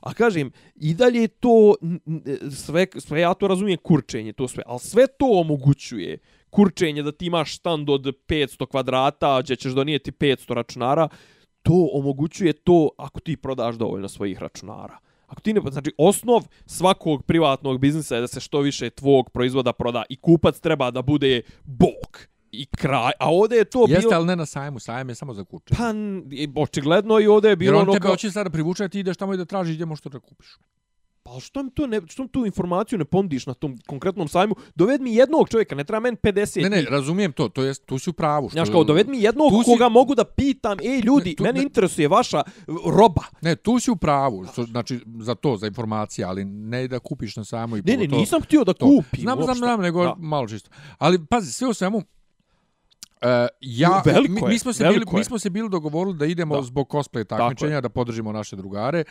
a kažem, i dalje je to, sve, sve ja to razumijem, kurčenje, to sve, ali sve to omogućuje kurčenje da ti imaš stand od 500 kvadrata, gdje ćeš donijeti 500 računara, to omogućuje to ako ti prodaš dovoljno svojih računara. Ako ti ne, znači osnov svakog privatnog biznisa je da se što više tvog proizvoda proda i kupac treba da bude bog i kraj. A ovdje je to Jeste, bilo... ali ne na sajmu, sajam je samo za kuće. Pa, očigledno i ovdje je Jer bilo on ono tebe kao... hoće sada privuče, ti ideš tamo i da tražiš gdje možeš to da kupiš. Pa što mi to ne, što mi tu informaciju ne ponudiš na tom konkretnom sajmu? Doved mi jednog čovjeka, ne treba meni 50. Ne, ne, razumijem to, to jest, tu si u pravu. Što, Znaš kao, doved mi jednog tu si- koga mogu da pitam, ej ljudi, Ne, tu- mene ne- interesuje vaša roba. Ne, tu si u pravu, što, znači za to, za informacije, ali ne da kupiš na sajmu i Ne, ne, pogotovo nisam htio da to. kupim. Znam, znam, uopšte. znam, nego Da. malo čisto. Ali, pazi, sve u svemu, Uh, ja, Veliko mi, je, mi, smo se bili, veliko mi je. smo se bili dogovorili da idemo Da. zbog cosplay takmičenja, da podržimo naše drugare. E,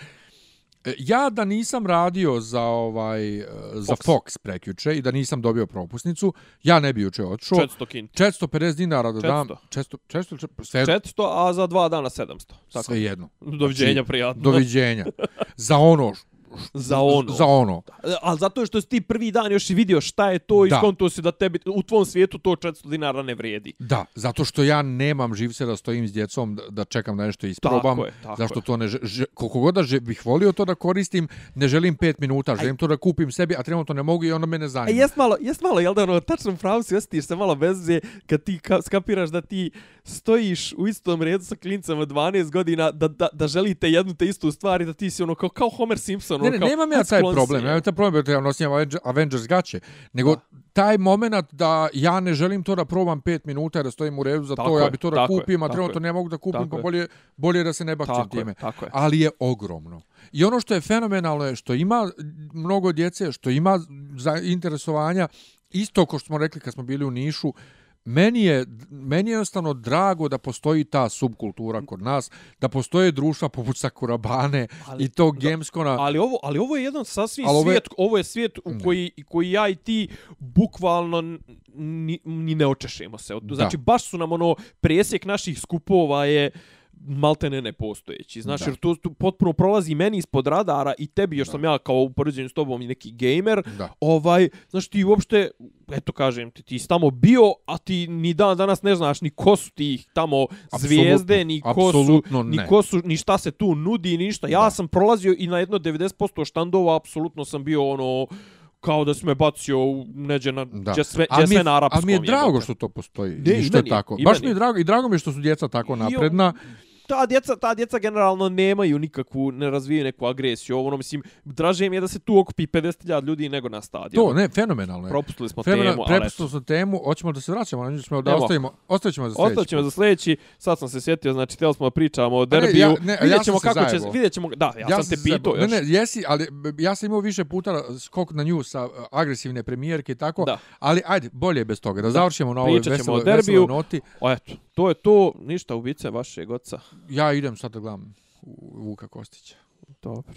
Ja da nisam radio za ovaj e, za Fox. Prekjuče i da nisam dobio propusnicu, ja ne bi juče otišao. 400 kinti. 450 dinara da dam. 400. 400, 400, sve, 400, a za dva dana 700. Tako. sve jedno. Doviđenja, Znači, prijatno. Doviđenja. za ono. Za ono. Za ono. Ali zato što si ti prvi dan još i vidio šta je to i skonto si da tebi, u tvom svijetu to 400 dinara ne vrijedi. Da, zato što ja nemam živce da stojim s djecom, da, da čekam da nešto isprobam. Tako je, tako zašto je. to ne že, koliko god da že, bih volio to da koristim, ne želim 5 minuta, želim to da kupim sebi, a trenutno ne mogu i onda mene zanima. jest malo, jest malo, jel da ono, tačno pravu si osjetiš se malo veze kad ti ka, skapiraš da ti stojiš u istom redu sa klincama 12 godina, da, da, da želite jednu te istu stvar i da ti si ono kao, kao Homer Simpson. Ne, ono, ne, kao, nemam ja "A, taj problem. je." Ja taj problem ja nosim Avenger- Avengers gaće, nego Da. taj moment da ja ne želim to da probam 5 minuta da stojim u redu za Tako to, je, ja bi to da je, kupim, a trenutno ne mogu da kupim, pa je. bolje, bolje da se ne bakćem Tako je, time. tako je. Ali je ogromno. I ono što je fenomenalno je što ima mnogo djece, što ima za interesovanja, isto kao što smo rekli kad smo bili u Nišu, meni je, meni je jednostavno drago da postoji ta subkultura kod nas, da postoje društva poput Sakurabane Ali- i tog Gameskona. Ali ovo, ali ovo je jedan sasvim Ali ovo je- svijet, ovo je svijet u koji, koji ja i ti bukvalno ni, ni ne očešemo se. Da. Znači, baš su nam ono, presjek naših skupova je maltene nepostojeći. Znači, Da. jer to, to potpuno prolazi meni ispod radara i tebi, još sam ja kao u poređenju s tobom i neki gamer, Da. ovaj, znači ti uopšte, eto kažem ti, ti si tamo bio, a ti ni dan danas ne znaš ni ko su ti tamo zvijezde, ni ko su, ni ko su, ni šta se tu nudi, ništa. Ja Da. sam prolazio i na jedno 90% štandova apsolutno sam bio ono kao da si me bacio u neđe na Da. sve, Ali gdje mi je- sve na arapskom. Ali mi je drago jebote. što to postoji. Ne, I i što je tako. i Baš meni. mi je drago i drago mi je što su djeca tako I napredna. Ta djeca, ta djeca generalno nemaju nikakvu, ne razvijaju neku agresiju. Ono, mislim, draže mi je da se tu okupi 50.000 ljudi nego na stadionu. To, ne, fenomenalno je. Propustili smo Fenomenalno, temu, ali prepustili smo temu, hoćemo da se vraćamo, ne ćemo da Nemo. ostavimo, ostavit ćemo za sljedeći. Ostavit ćemo za sljedeći, sad sam se sjetio, znači, htjeli smo da pričamo o Pa ne, derbiju. ja- ne, ja vidjet ćemo se kako će, vidjet ćemo, da, ja, sam sam te pitao još. Ne, ne, jesi, ali ja sam imao više puta skok na nju sa uh, agresivne premijerke i tako, Da. ali ajde, bolje je bez toga. Da, završimo na ovoj veseloj, derbiju. veseloj noti. O, eto, to je to, ništa ubice vašeg oca. Ja idem sad da gledam Vuka Kostića. Dobro.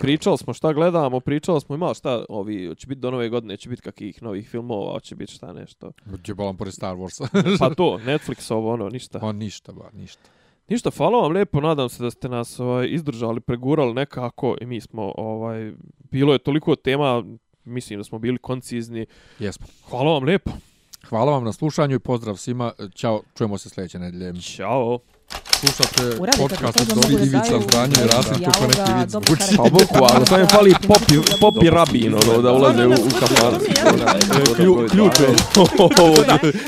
Pričali smo šta gledamo, pričali smo imali šta, ovi, će biti do nove godine, će biti kakih novih filmova, će biti šta nešto. Gdje bolam pored Star Warsa. Pa to, Netflix ovo, ono, ništa. pa ništa, ba, ništa. Ništa, hvala vam lijepo, nadam se da ste nas ovaj, izdržali, pregurali nekako i mi smo, ovaj, bilo je toliko tema, mislim da smo bili koncizni. Jesmo. Hvala vam lijepo. Hvala vam na slušanju i pozdrav svima. Ćao, čujemo se sljedeće nedelje. Ćao. Slušate Uradite podcast to, od da Ivica Zdanje i Rasim, kako neki vid dobro zvuči. Pa bukvalno, to je fali popi, popi rabin, ono, da ulaze u, u kafan. Klju- Ključ je.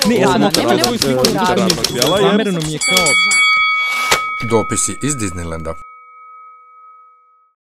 Ne, ja, literarnog literarnog djela je- Zamereno mi je kao Dopisi iz Disneylanda.